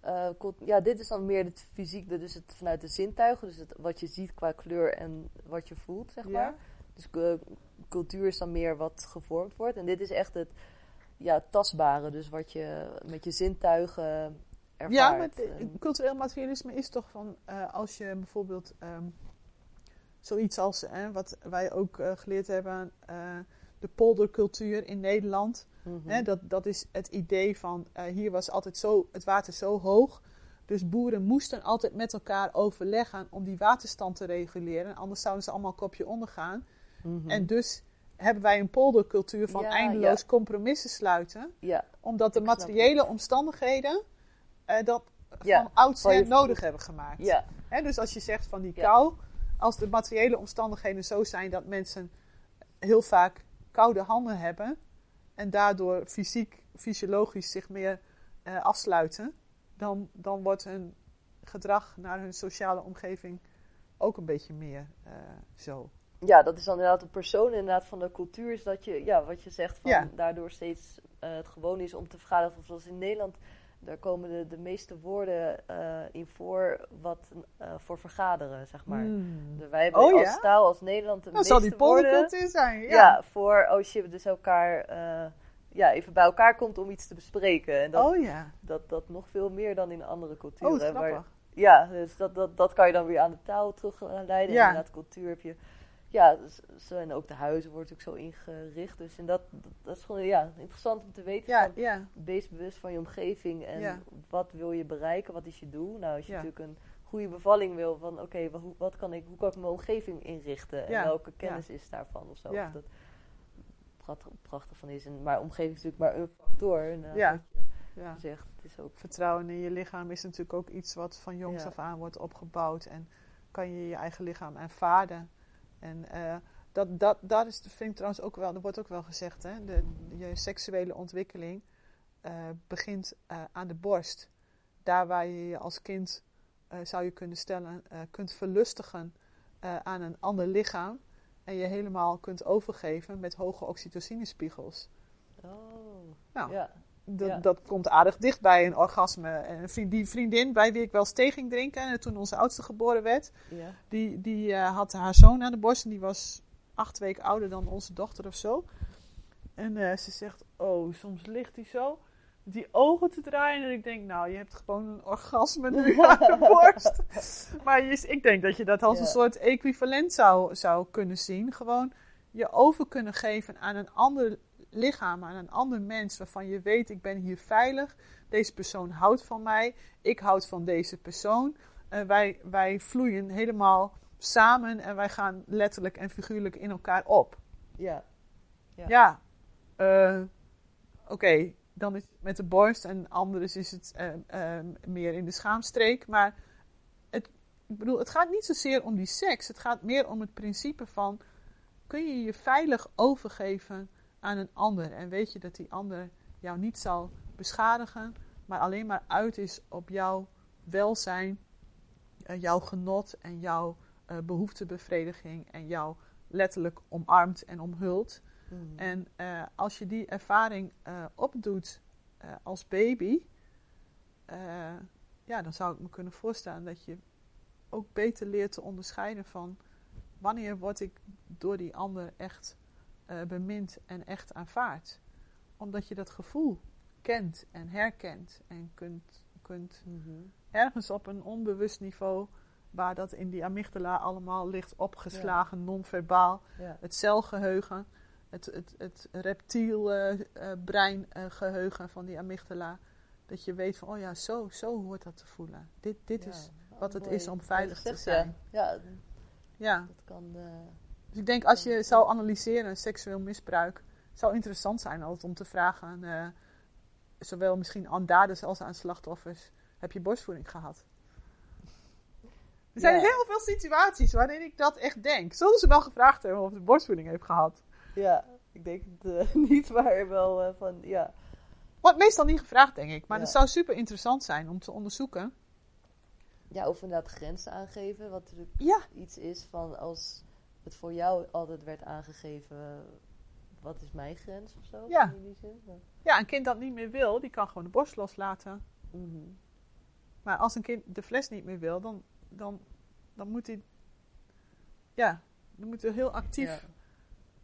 Eh, ja, dit is dan meer het fysiek, dus het vanuit de zintuigen. Dus het, wat je ziet qua kleur en wat je voelt, zeg Ja. maar. Dus eh, cultuur is dan meer wat gevormd wordt. En dit is echt het ja, tastbare, dus wat je met je zintuigen ervaart. Ja, maar En- cultureel materialisme is toch van eh, als je bijvoorbeeld ehm, zoiets als wat wij ook geleerd hebben, de poldercultuur in Nederland. Mhm. Dat, dat is het idee van eh, hier was altijd zo, het water zo hoog. Dus boeren moesten altijd met elkaar overleggen om die waterstand te reguleren. Anders zouden ze allemaal kopje ondergaan. Mhm. En dus hebben wij een poldercultuur van Ja, eindeloos ja. compromissen sluiten. ja, Omdat de materiële omstandigheden eh, dat van oudsher nodig hebben gemaakt. dus als je zegt van die kou, als de materiële omstandigheden zo zijn dat mensen heel vaak koude handen hebben en daardoor fysiek, fysiologisch zich meer eh, afsluiten, dan, dan wordt hun gedrag naar hun sociale omgeving ook een beetje meer eh, zo. Ja, dat is dan inderdaad een persoon inderdaad van de cultuur. Is dat je, ja, wat je zegt, van Ja. daardoor steeds eh, het gewoon is om te vergaderen. Of zoals in Nederland, daar komen de, de meeste woorden eh, in voor wat eh, voor vergaderen, zeg maar. Hmm. De- wij hebben Oh, als ja? taal, als Nederland, de Dan zal meeste die woorden... zijn. Ja. Ja. voor als je dus elkaar eh, ja, even bij elkaar komt om iets te bespreken. En dat, Oh ja. dat, dat nog veel meer dan in andere Oh, culturen. grappig. ja, dus dat, dat, dat kan je dan weer aan de taal terugleiden. Ja. En inderdaad, cultuur heb je. Ja, zo- en ook de huizen wordt ook zo ingericht. Dus en dat, dat, is gewoon ja, interessant om te weten. Ja, Van, ja. wees bewust van je omgeving en Ja. wat wil je bereiken, wat is je doel. Nou, als je natuurlijk een goede bevalling wil, van oké, wa- hoe, wat kan ik, hoe kan ik mijn omgeving inrichten? En welke kennis is daarvan of zo. Of dat prachtig, prachtig van is. En, maar omgeving is natuurlijk maar een factor. Ja. wat je ja. zegt, het is ook... Vertrouwen in je lichaam is natuurlijk ook iets wat van jongs af aan wordt opgebouwd. En kan je je eigen lichaam aanvaarden. En eh, dat, dat, dat is, vind ik trouwens ook wel, er wordt ook wel gezegd, hè, de, je seksuele ontwikkeling eh, begint eh, aan de borst. Daar waar je je als kind, zou je kunnen stellen, kunt verlustigen aan een ander lichaam. En je helemaal kunt overgeven met hoge oxytocinespiegels. Oh, Nou, ja. Dat, Ja. dat komt aardig dicht bij een orgasme. En die vriendin bij wie ik wel thee ging drinken, en toen onze oudste geboren werd, Ja. die, die eh, had haar zoon aan de borst en die was acht weken ouder dan onze dochter of zo. En eh, ze zegt, oh, soms ligt hij zo die ogen te draaien. En ik denk, nou, je hebt gewoon een orgasme nu aan de borst. Maar je, ik denk dat je dat als Ja. een soort equivalent zou, zou kunnen zien. Gewoon je over kunnen geven aan een ander lichaam, aan een ander mens. Waarvan je weet, ik ben hier veilig. Deze persoon houdt van mij. Ik houd van deze persoon. Eh, wij, wij vloeien helemaal samen en wij gaan letterlijk en figuurlijk in elkaar op. Ja. Ja. Ja, eh, oké, dan is het met de borst en anders is het eh, meer in de schaamstreek. Maar het, ik bedoel, het gaat niet zozeer om die seks. Het gaat meer om het principe van: kun je je veilig overgeven aan een ander? En weet je dat die ander jou niet zal beschadigen, maar alleen maar uit is op jouw welzijn, eh, jouw genot en jouw eh, behoeftebevrediging en jou letterlijk omarmt en omhult. Mhm. En eh, als je die ervaring opdoet als baby, ja, dan zou ik me kunnen voorstellen dat je ook beter leert te onderscheiden van wanneer word ik door die ander echt eh, bemind en echt aanvaard. Omdat je dat gevoel kent en herkent en kunt, kunt Mhm. ergens op een onbewust niveau, waar dat in die amygdala allemaal ligt opgeslagen, non-verbaal, Ja. het celgeheugen, het, het, het reptiel eh, eh, van die amygdala. Dat je weet van, oh ja, zo, zo hoort dat te voelen. Dit, dit Ja. is Oh, wat het mooi. is om veilig te zijn. Ja, ja dat kan. Dus ik denk als je zou analyseren seksueel misbruik, zou interessant zijn altijd om te vragen, eh, zowel misschien aan daders als aan slachtoffers, heb je borstvoeding gehad? Er zijn heel veel situaties waarin ik dat echt denk. Zullen ze wel gevraagd hebben of de borstvoeding heeft gehad? ja, ik denk het eh, niet, maar wel eh, van. Ja. Wordt meestal niet gevraagd, denk ik. Maar Ja. het zou super interessant zijn om te onderzoeken. ja, of inderdaad grenzen aangeven. Wat natuurlijk Ja. iets is van als het voor jou altijd werd aangegeven. Wat is mijn grens of zo? Ja. In die zin. Ja, een kind dat niet meer wil, die kan gewoon de borst loslaten. Mhm. Maar als een kind de fles niet meer wil, dan, dan, dan moet hij. Ja, dan moet hij heel actief.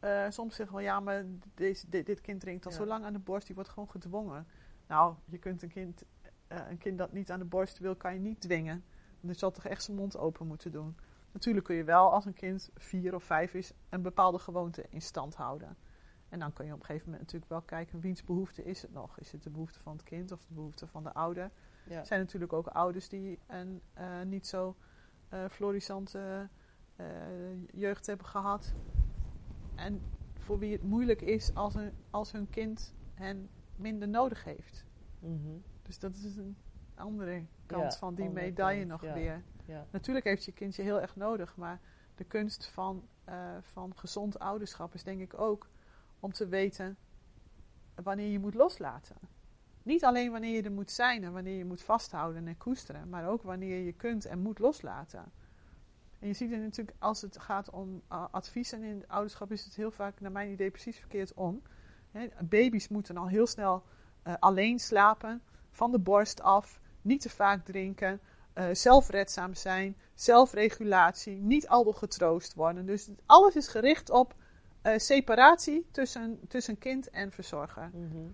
Ja. eh, soms zeggen we ja, maar deze, dit, dit kind drinkt al Ja. zo lang aan de borst, die wordt gewoon gedwongen. Nou, je kunt een kind, eh, een kind dat niet aan de borst wil, kan je niet dwingen. Dan zal toch echt zijn mond open moeten doen. Natuurlijk kun je wel, als een kind vier of vijf is, een bepaalde gewoonte in stand houden. En dan kun je op een gegeven moment natuurlijk wel kijken wiens behoefte is het nog. Is het de behoefte van het kind of de behoefte van de ouder? Ja. Er zijn natuurlijk ook ouders die een eh, niet zo eh florissante eh, jeugd hebben gehad. En voor wie het moeilijk is als, een, als hun kind hen minder nodig heeft. Mhm. Dus dat is een andere kant Ja, van die medaille nog ja. weer. Ja. Natuurlijk heeft je kindje heel erg nodig, maar de kunst van, eh, van gezond ouderschap is denk ik ook om te weten wanneer je moet loslaten. Niet alleen wanneer je er moet zijn en wanneer je moet vasthouden en koesteren, maar ook wanneer je kunt en moet loslaten. En je ziet het natuurlijk, als het gaat om uh, advies en in het ouderschap, is het heel vaak, naar mijn idee, precies verkeerd om. Baby's moeten al heel snel uh, alleen slapen, van de borst af, niet te vaak drinken, uh, zelfredzaam zijn, zelfregulatie, niet al getroost worden. Dus alles is gericht op separatie tussen, tussen kind en verzorger. Mhm.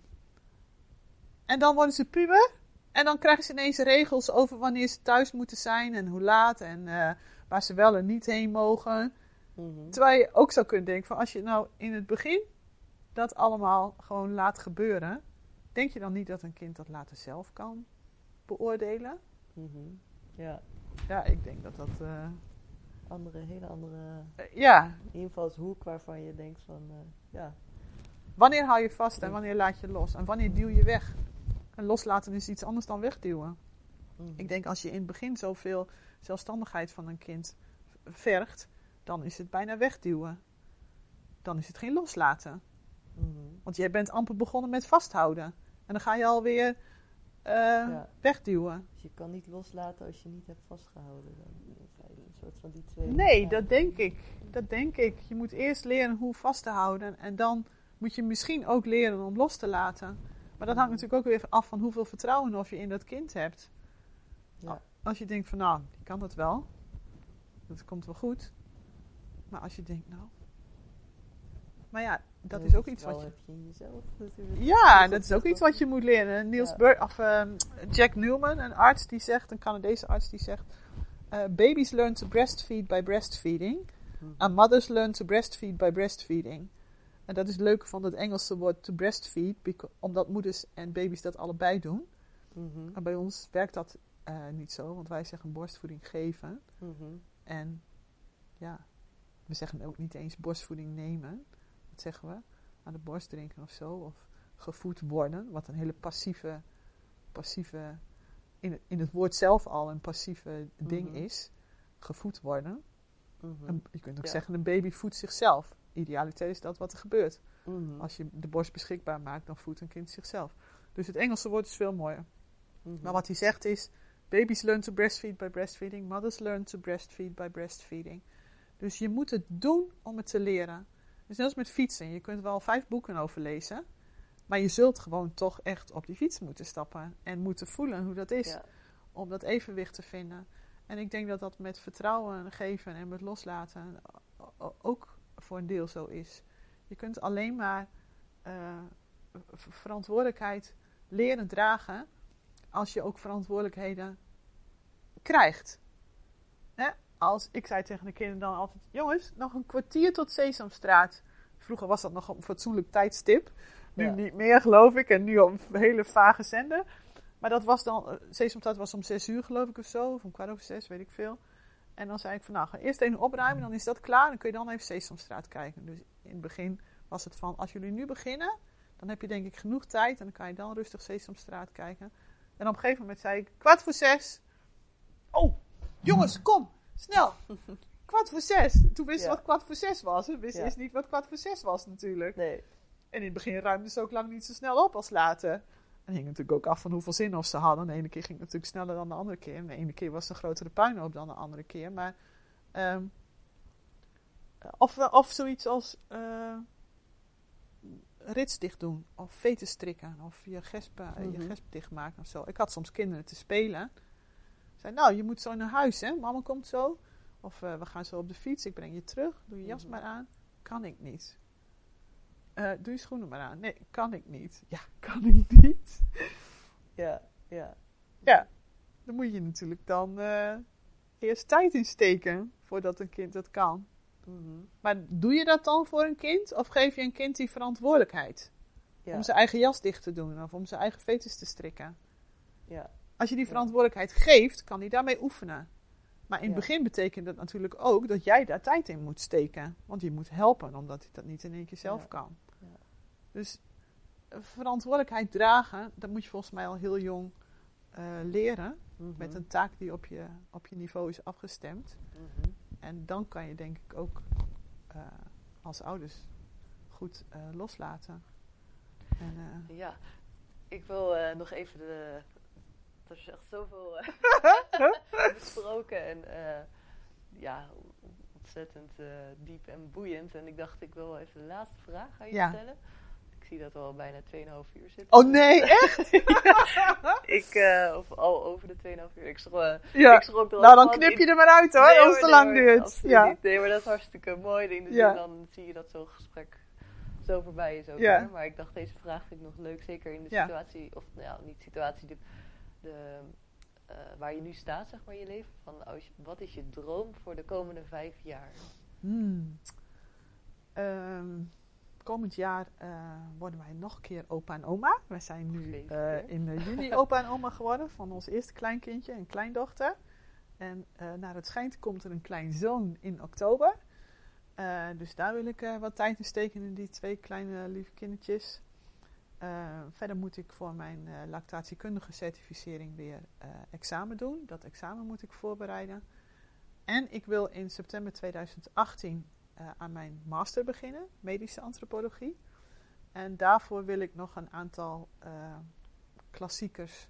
En dan worden ze puber. En dan krijgen ze ineens regels over wanneer ze thuis moeten zijn en hoe laat en uh, waar ze wel en niet heen mogen. Mhm. Terwijl je ook zou kunnen denken van als je nou in het begin dat allemaal gewoon laat gebeuren, denk je dan niet dat een kind dat later zelf kan beoordelen? Mhm. Ja, Ja, ik denk dat dat. eh, andere, hele andere eh, ja, invalshoek waarvan je denkt van, eh, ja. wanneer hou je vast en wanneer laat je los en wanneer duw je weg? En loslaten is iets anders dan wegduwen. Mhm. Ik denk als je in het begin zoveel zelfstandigheid van een kind vergt, dan is het bijna wegduwen. Dan is het geen loslaten. Mhm. Want jij bent amper begonnen met vasthouden. En dan ga je alweer eh Ja. wegduwen. Dus je kan niet loslaten als je niet hebt vastgehouden. Dan. Een soort van die twee. Nee, dat denk ik. Dat denk ik. Je moet eerst leren hoe vast te houden. En dan moet je misschien ook leren om los te laten. Maar dat hangt natuurlijk ook weer af van hoeveel vertrouwen of je in dat kind hebt. Ja. Als je denkt van nou, die kan dat wel. Dat komt wel goed. Maar als je denkt nou. Maar ja, dat En is ook iets wat je. jezelf. Ja, dat is ook iets wat je moet leren. Niels Ja. Bur of ehm, Jack Newman, een arts die zegt, een Canadese arts die zegt, eh, babies learn to breastfeed by breastfeeding, Mhm. and mothers learn to breastfeed by breastfeeding. En dat is het leuke van het Engelse woord to breastfeed, omdat moeders en baby's dat allebei doen. Mhm. Maar bij ons werkt dat eh, niet zo, want wij zeggen borstvoeding geven. Mhm. En ja, we zeggen ook niet eens borstvoeding nemen. Dat zeggen we. Aan de borst drinken of zo. Of gevoed worden. Wat een hele passieve, passieve in, het, in het woord zelf al een passieve ding Mhm. is. Gevoed worden. Mhm. Je kunt ook Ja. zeggen een baby voedt zichzelf. Idealiter is dat wat er gebeurt. Mhm. Als je de borst beschikbaar maakt, dan voedt een kind zichzelf. Dus het Engelse woord is veel mooier. Maar wat hij zegt is: babies learn to breastfeed by breastfeeding, mothers learn to breastfeed by breastfeeding. Dus je moet het doen om het te leren. Dus net als met fietsen. Je kunt wel vijf boeken over lezen, maar je zult gewoon toch echt op die fiets moeten stappen en moeten voelen hoe dat is Ja. om dat evenwicht te vinden. En ik denk dat dat met vertrouwen geven en met loslaten ook voor een deel zo is. Je kunt alleen maar eh, verantwoordelijkheid leren dragen als je ook verantwoordelijkheden krijgt. Als, ik zei tegen de kinderen dan altijd: jongens, nog een kwartier tot Sesamstraat. Vroeger was dat nog op een fatsoenlijk tijdstip. Nu Ja. niet meer, geloof ik. En nu op een hele vage zender. Maar dat was dan, eh, Sesamstraat was om zes uur geloof ik of zo, of om kwart over zes, weet ik veel. En dan zei ik van nou, ga eerst even opruimen, dan is dat klaar. Dan kun je dan even Sesamstraat kijken. Dus in het begin was het van, als jullie nu beginnen, dan heb je denk ik genoeg tijd. En dan kan je dan rustig Sesamstraat kijken. En op een gegeven moment zei ik, kwart voor zes. Oh, jongens, kom, snel. Kwart voor zes. Toen wist ze Ja. wat kwart voor zes was. Ze wist Ja. eerst niet wat kwart voor zes was natuurlijk. Nee. En in het begin ruimden ze ook lang niet zo snel op als later. En hing natuurlijk ook af van hoeveel zin of ze hadden. De ene keer ging het natuurlijk sneller dan de andere keer. En de ene keer was een grotere puinhoop dan de andere keer. Maar, ehm, of, of zoiets als eh rits dicht doen. Of veten strikken. Of je gesp, eh, je Mhm. gesp dichtmaken of zo. Ik had soms kinderen te spelen. Zei, nou, je moet zo naar huis, hè. Mama komt zo. Of eh, we gaan zo op de fiets. Ik breng je terug. Doe je jas Mhm. maar aan. Kan ik niet. Eh, doe je schoenen maar aan. Nee, kan ik niet. Ja, kan ik niet. Ja, ja. Ja, dan moet je natuurlijk dan eh, eerst tijd insteken voordat een kind dat kan. Mhm. Maar doe je dat dan voor een kind? Of geef je een kind die verantwoordelijkheid? Ja. Om zijn eigen jas dicht te doen of om zijn eigen veters te strikken. ja. Als je die verantwoordelijkheid geeft, kan hij daarmee oefenen. Maar in het Ja. begin betekent dat natuurlijk ook dat jij daar tijd in moet steken. Want je moet helpen, omdat hij dat niet in één keer zelf Ja. kan. Ja. Dus eh, verantwoordelijkheid dragen, dat moet je volgens mij al heel jong eh, leren. Mhm. Met een taak die op je, op je niveau is afgestemd. Mhm. En dan kan je denk ik ook eh, als ouders goed loslaten. En, Ja, ik wil nog even de. Er is echt zoveel eh, besproken. En eh, ja, ontzettend uh, diep en boeiend. En ik dacht, ik wil even de laatste vraag aan je Ja. stellen. Ik zie dat we al bijna 2,5 uur zitten. Oh nee, echt? Ik, eh, of al over de 2,5 uur. Ik schrok, eh, Ja. ik schrok Nou, dan knip je er maar uit hoor, Nee, als het te lang duurt. Ja. niet. Nee, maar dat is hartstikke mooi. In de Ja. zin, dan zie je dat zo'n gesprek zo voorbij is ook. Ja. Maar ik dacht, deze vraag vind ik nog leuk. Zeker in de situatie, of nou ja, niet situatie, de, de, eh, waar je nu staat, zeg maar, in je leven. Van, als je- wat is je droom voor de komende vijf jaar? Hmm. Ehm, komend jaar eh, worden wij nog een keer opa en oma. Wij zijn nu eh, in juni opa en oma geworden van ons eerste kleinkindje en kleindochter. En naar het schijnt komt er een kleinzoon in oktober. Dus daar wil ik wat tijd in steken in die twee kleine lieve kindertjes. Eh, verder moet ik voor mijn eh, lactatiekundige certificering weer eh, examen doen. Dat examen moet ik voorbereiden. En ik wil in september 2018 eh, aan mijn master beginnen, medische antropologie. En daarvoor wil ik nog een aantal klassiekers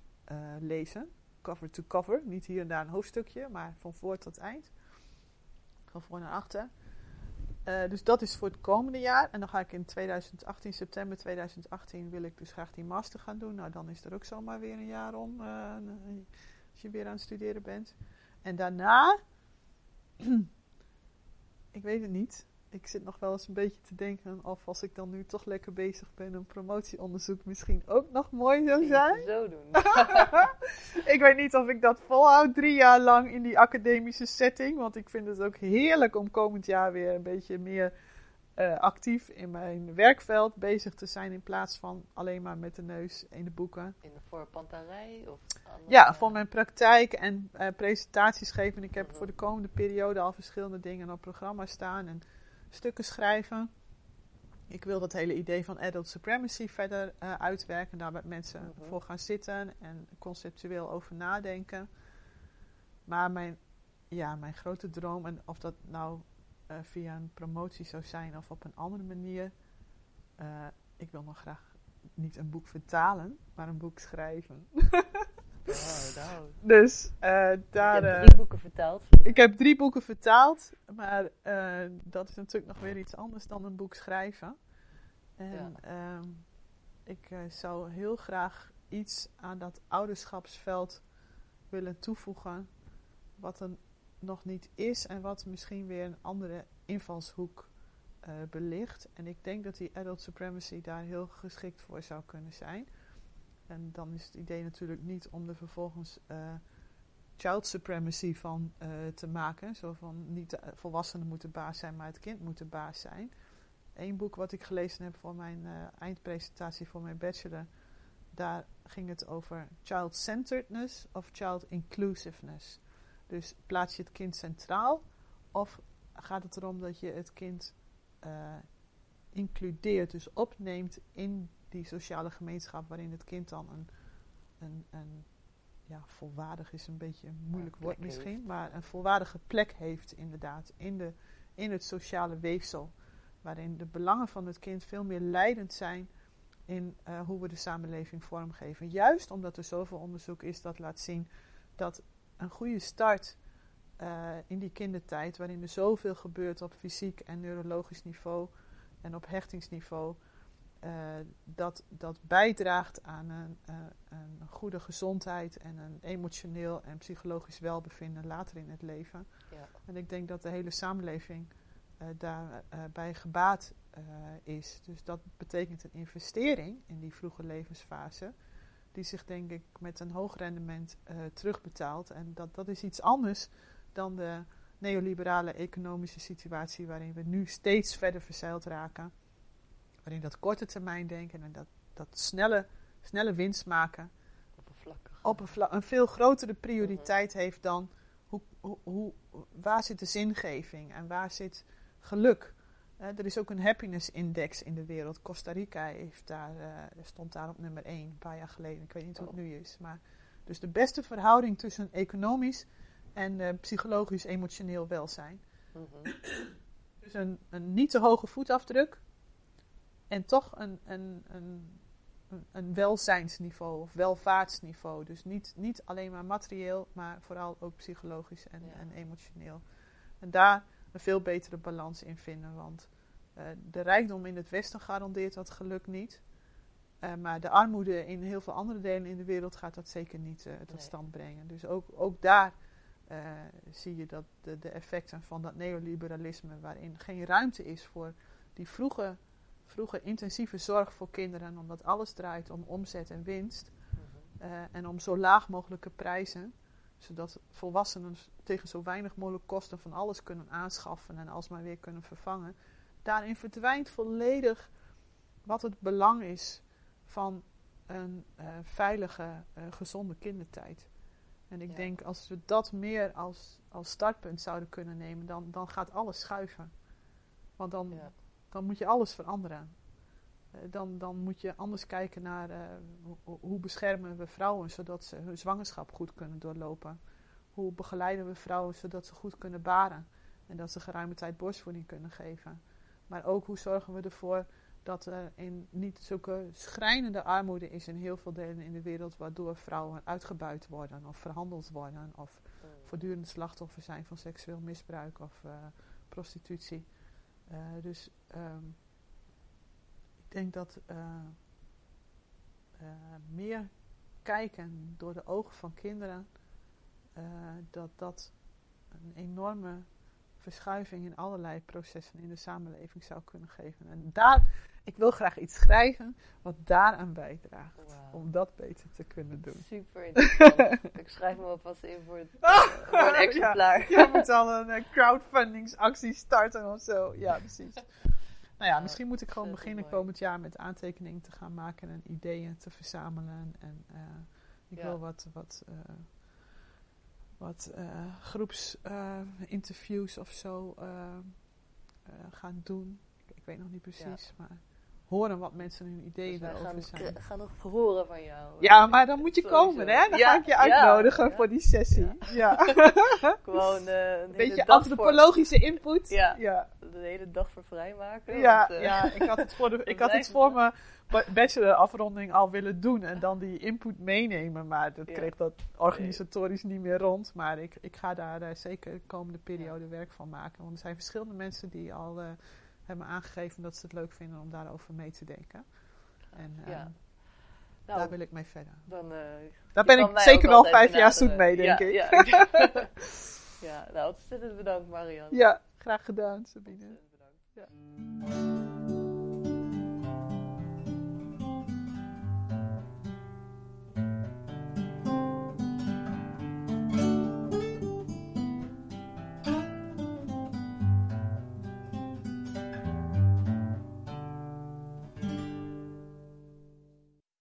lezen, cover to cover. Niet hier en daar een hoofdstukje, maar van voor tot eind. Van voor naar achter. Eh, dus dat is voor het komende jaar. En dan ga ik in 2018, september 2018, wil ik dus graag die master gaan doen. Nou, dan is er ook zomaar weer een jaar om, eh, als je weer aan het studeren bent. En daarna, ik weet het niet. Ik zit nog wel eens een beetje te denken of als ik dan nu toch lekker bezig ben, een promotieonderzoek misschien ook nog mooi zou zijn. het zo doen. ik weet niet of ik dat volhoud drie jaar lang in die academische setting. Want ik vind het ook heerlijk om komend jaar weer een beetje meer eh, actief in mijn werkveld bezig te zijn. In plaats van alleen maar met de neus in de boeken. in de voorpantarij? Of andere- Ja, voor mijn praktijk en eh, presentaties geven. Ik heb Mhm. voor de komende periode al verschillende dingen op programma staan en stukken schrijven. Ik wil dat hele idee van adult supremacy verder eh, uitwerken. Daar met mensen Mhm. voor gaan zitten en conceptueel over nadenken. Maar mijn, ja, mijn grote droom, en of dat nou eh, via een promotie zou zijn of op een andere manier. eh, ik wil nog graag niet een boek vertalen, maar een boek schrijven. Dus eh, daar. ik heb eh, drie boeken vertaald. ik heb drie boeken vertaald, maar eh, dat is natuurlijk nog weer iets anders dan een boek schrijven. En ehm, ik zou heel graag iets aan dat ouderschapsveld willen toevoegen, wat er nog niet is en wat misschien weer een andere invalshoek belicht. En ik denk dat die adult supremacy daar heel geschikt voor zou kunnen zijn. En dan is het idee natuurlijk niet om er vervolgens eh, child supremacy van eh, te maken. Zo van niet de volwassenen moeten baas zijn, maar het kind moet de baas zijn. Eén boek wat ik gelezen heb voor mijn eh, eindpresentatie voor mijn bachelor, daar ging het over child-centeredness of child inclusiveness. Dus plaats je het kind centraal of gaat het erom dat je het kind eh, includeert, dus opneemt in die sociale gemeenschap waarin het kind dan een, een, een ja, volwaardig is een beetje een moeilijk woord misschien, heeft. maar een volwaardige plek heeft inderdaad in, de, in het sociale weefsel, waarin de belangen van het kind veel meer leidend zijn in eh, hoe we de samenleving vormgeven. Juist omdat er zoveel onderzoek is dat laat zien dat een goede start eh, in die kindertijd, waarin er zoveel gebeurt op fysiek en neurologisch niveau en op hechtingsniveau, dat, dat bijdraagt aan een, eh, een goede gezondheid en een emotioneel en psychologisch welbevinden later in het leven. Ja. En ik denk dat de hele samenleving eh daarbij bij gebaat eh, is. Dus dat betekent een investering in die vroege levensfase, die zich denk ik met een hoog rendement eh, terugbetaalt. En dat, dat is iets anders dan de neoliberale economische situatie waarin we nu steeds verder verzeild raken. Waarin dat korte termijn denken en dat, dat snelle, snelle winst maken op een, veel grotere prioriteit heeft dan hoe, hoe, hoe, waar zit de zingeving en waar zit geluk. Eh, er is ook een happiness index in de wereld. Costa Rica heeft daar, eh, stond daar op nummer 1 een paar jaar geleden. Ik weet niet hoe het nu is. Maar, dus de beste verhouding tussen economisch en eh, psychologisch-emotioneel welzijn. Mhm. Dus een, een niet te hoge voetafdruk. En toch een, een, een, een- welzijnsniveau of welvaartsniveau. Dus niet, niet alleen maar materieel, maar vooral ook psychologisch en, Ja. en emotioneel En daar een veel betere balans in vinden. Want uh, de rijkdom in het Westen garandeert dat geluk niet. Uh, maar de armoede in heel veel andere delen in de wereld gaat dat zeker niet uh, tot nee. stand brengen. Dus ook, ook daar zie je dat de, de, effecten van dat neoliberalisme, waarin geen ruimte is voor die vroege, vroege intensieve zorg voor kinderen, omdat alles draait om omzet en winst. Mm-hmm. en om zo laag mogelijke prijzen, zodat volwassenen tegen zo weinig mogelijk kosten van alles kunnen aanschaffen en alsmaar weer kunnen vervangen. Daarin verdwijnt volledig wat het belang is van een uh, veilige, uh, gezonde kindertijd. En ik ja. denk als we dat meer als, als startpunt zouden kunnen nemen, dan, dan gaat alles schuiven. Want dan, ja. Dan moet je alles veranderen. Uh, dan, dan moet je anders kijken naar hoe, hoe beschermen we vrouwen zodat ze hun zwangerschap goed kunnen doorlopen. Hoe begeleiden we vrouwen zodat ze goed kunnen baren en dat ze geruime tijd borstvoeding kunnen geven. Maar ook hoe zorgen we ervoor dat er in niet zulke schrijnende armoede is in heel veel delen in de wereld, waardoor vrouwen uitgebuit worden of verhandeld worden of mm. voortdurend slachtoffer zijn van seksueel misbruik of uh, prostitutie. Uh, dus um, ik denk dat uh, meer kijken door de ogen van kinderen, dat dat een enorme verschuiving in allerlei processen in de samenleving zou kunnen geven. En daar, ik wil graag iets schrijven wat daaraan bijdraagt. Wow. Om dat beter te kunnen doen. Super interessant. ik schrijf me alvast in voor, het, uh, voor een exemplaar. Ja, je moet al een uh, crowdfundingsactie starten of zo. Ja, precies. Nou ja, misschien moet ik gewoon beginnen komend jaar met aantekeningen te gaan maken en ideeën te verzamelen. En uh, ik ja. wil wat, wat wat groepsinterviews of zo gaan doen. Ik, ik, weet nog niet precies, ja. maar horen wat mensen hun ideeën dus daarover gaan, zijn. Ik ga nog horen van jou. Ja, maar dan moet je komen, hè? Dan ja, ga ik je uitnodigen ja, voor die sessie. Ja. Gewoon een beetje antropologische voor... input. Ja. De hele dag voor vrijmaken. Ja, want, ja. ik had het voor, de, ik had het voor me bachelorafronding al willen doen en dan die input meenemen. Maar dat kreeg dat organisatorisch niet meer rond. Maar ik, ik ga daar uh, zeker de komende periode werk van maken. Want er zijn verschillende mensen die al hebben aangegeven dat ze het leuk vinden om daarover mee te denken. En ja. nou, daar wil ik mee verder. Dan, daar ben ik zeker wel vijf jaar zoet mee, denk ja, ik. Ja, ja nou ontzettend bedankt Marianne. Ja, graag gedaan Sabine. Bedankt. Ja.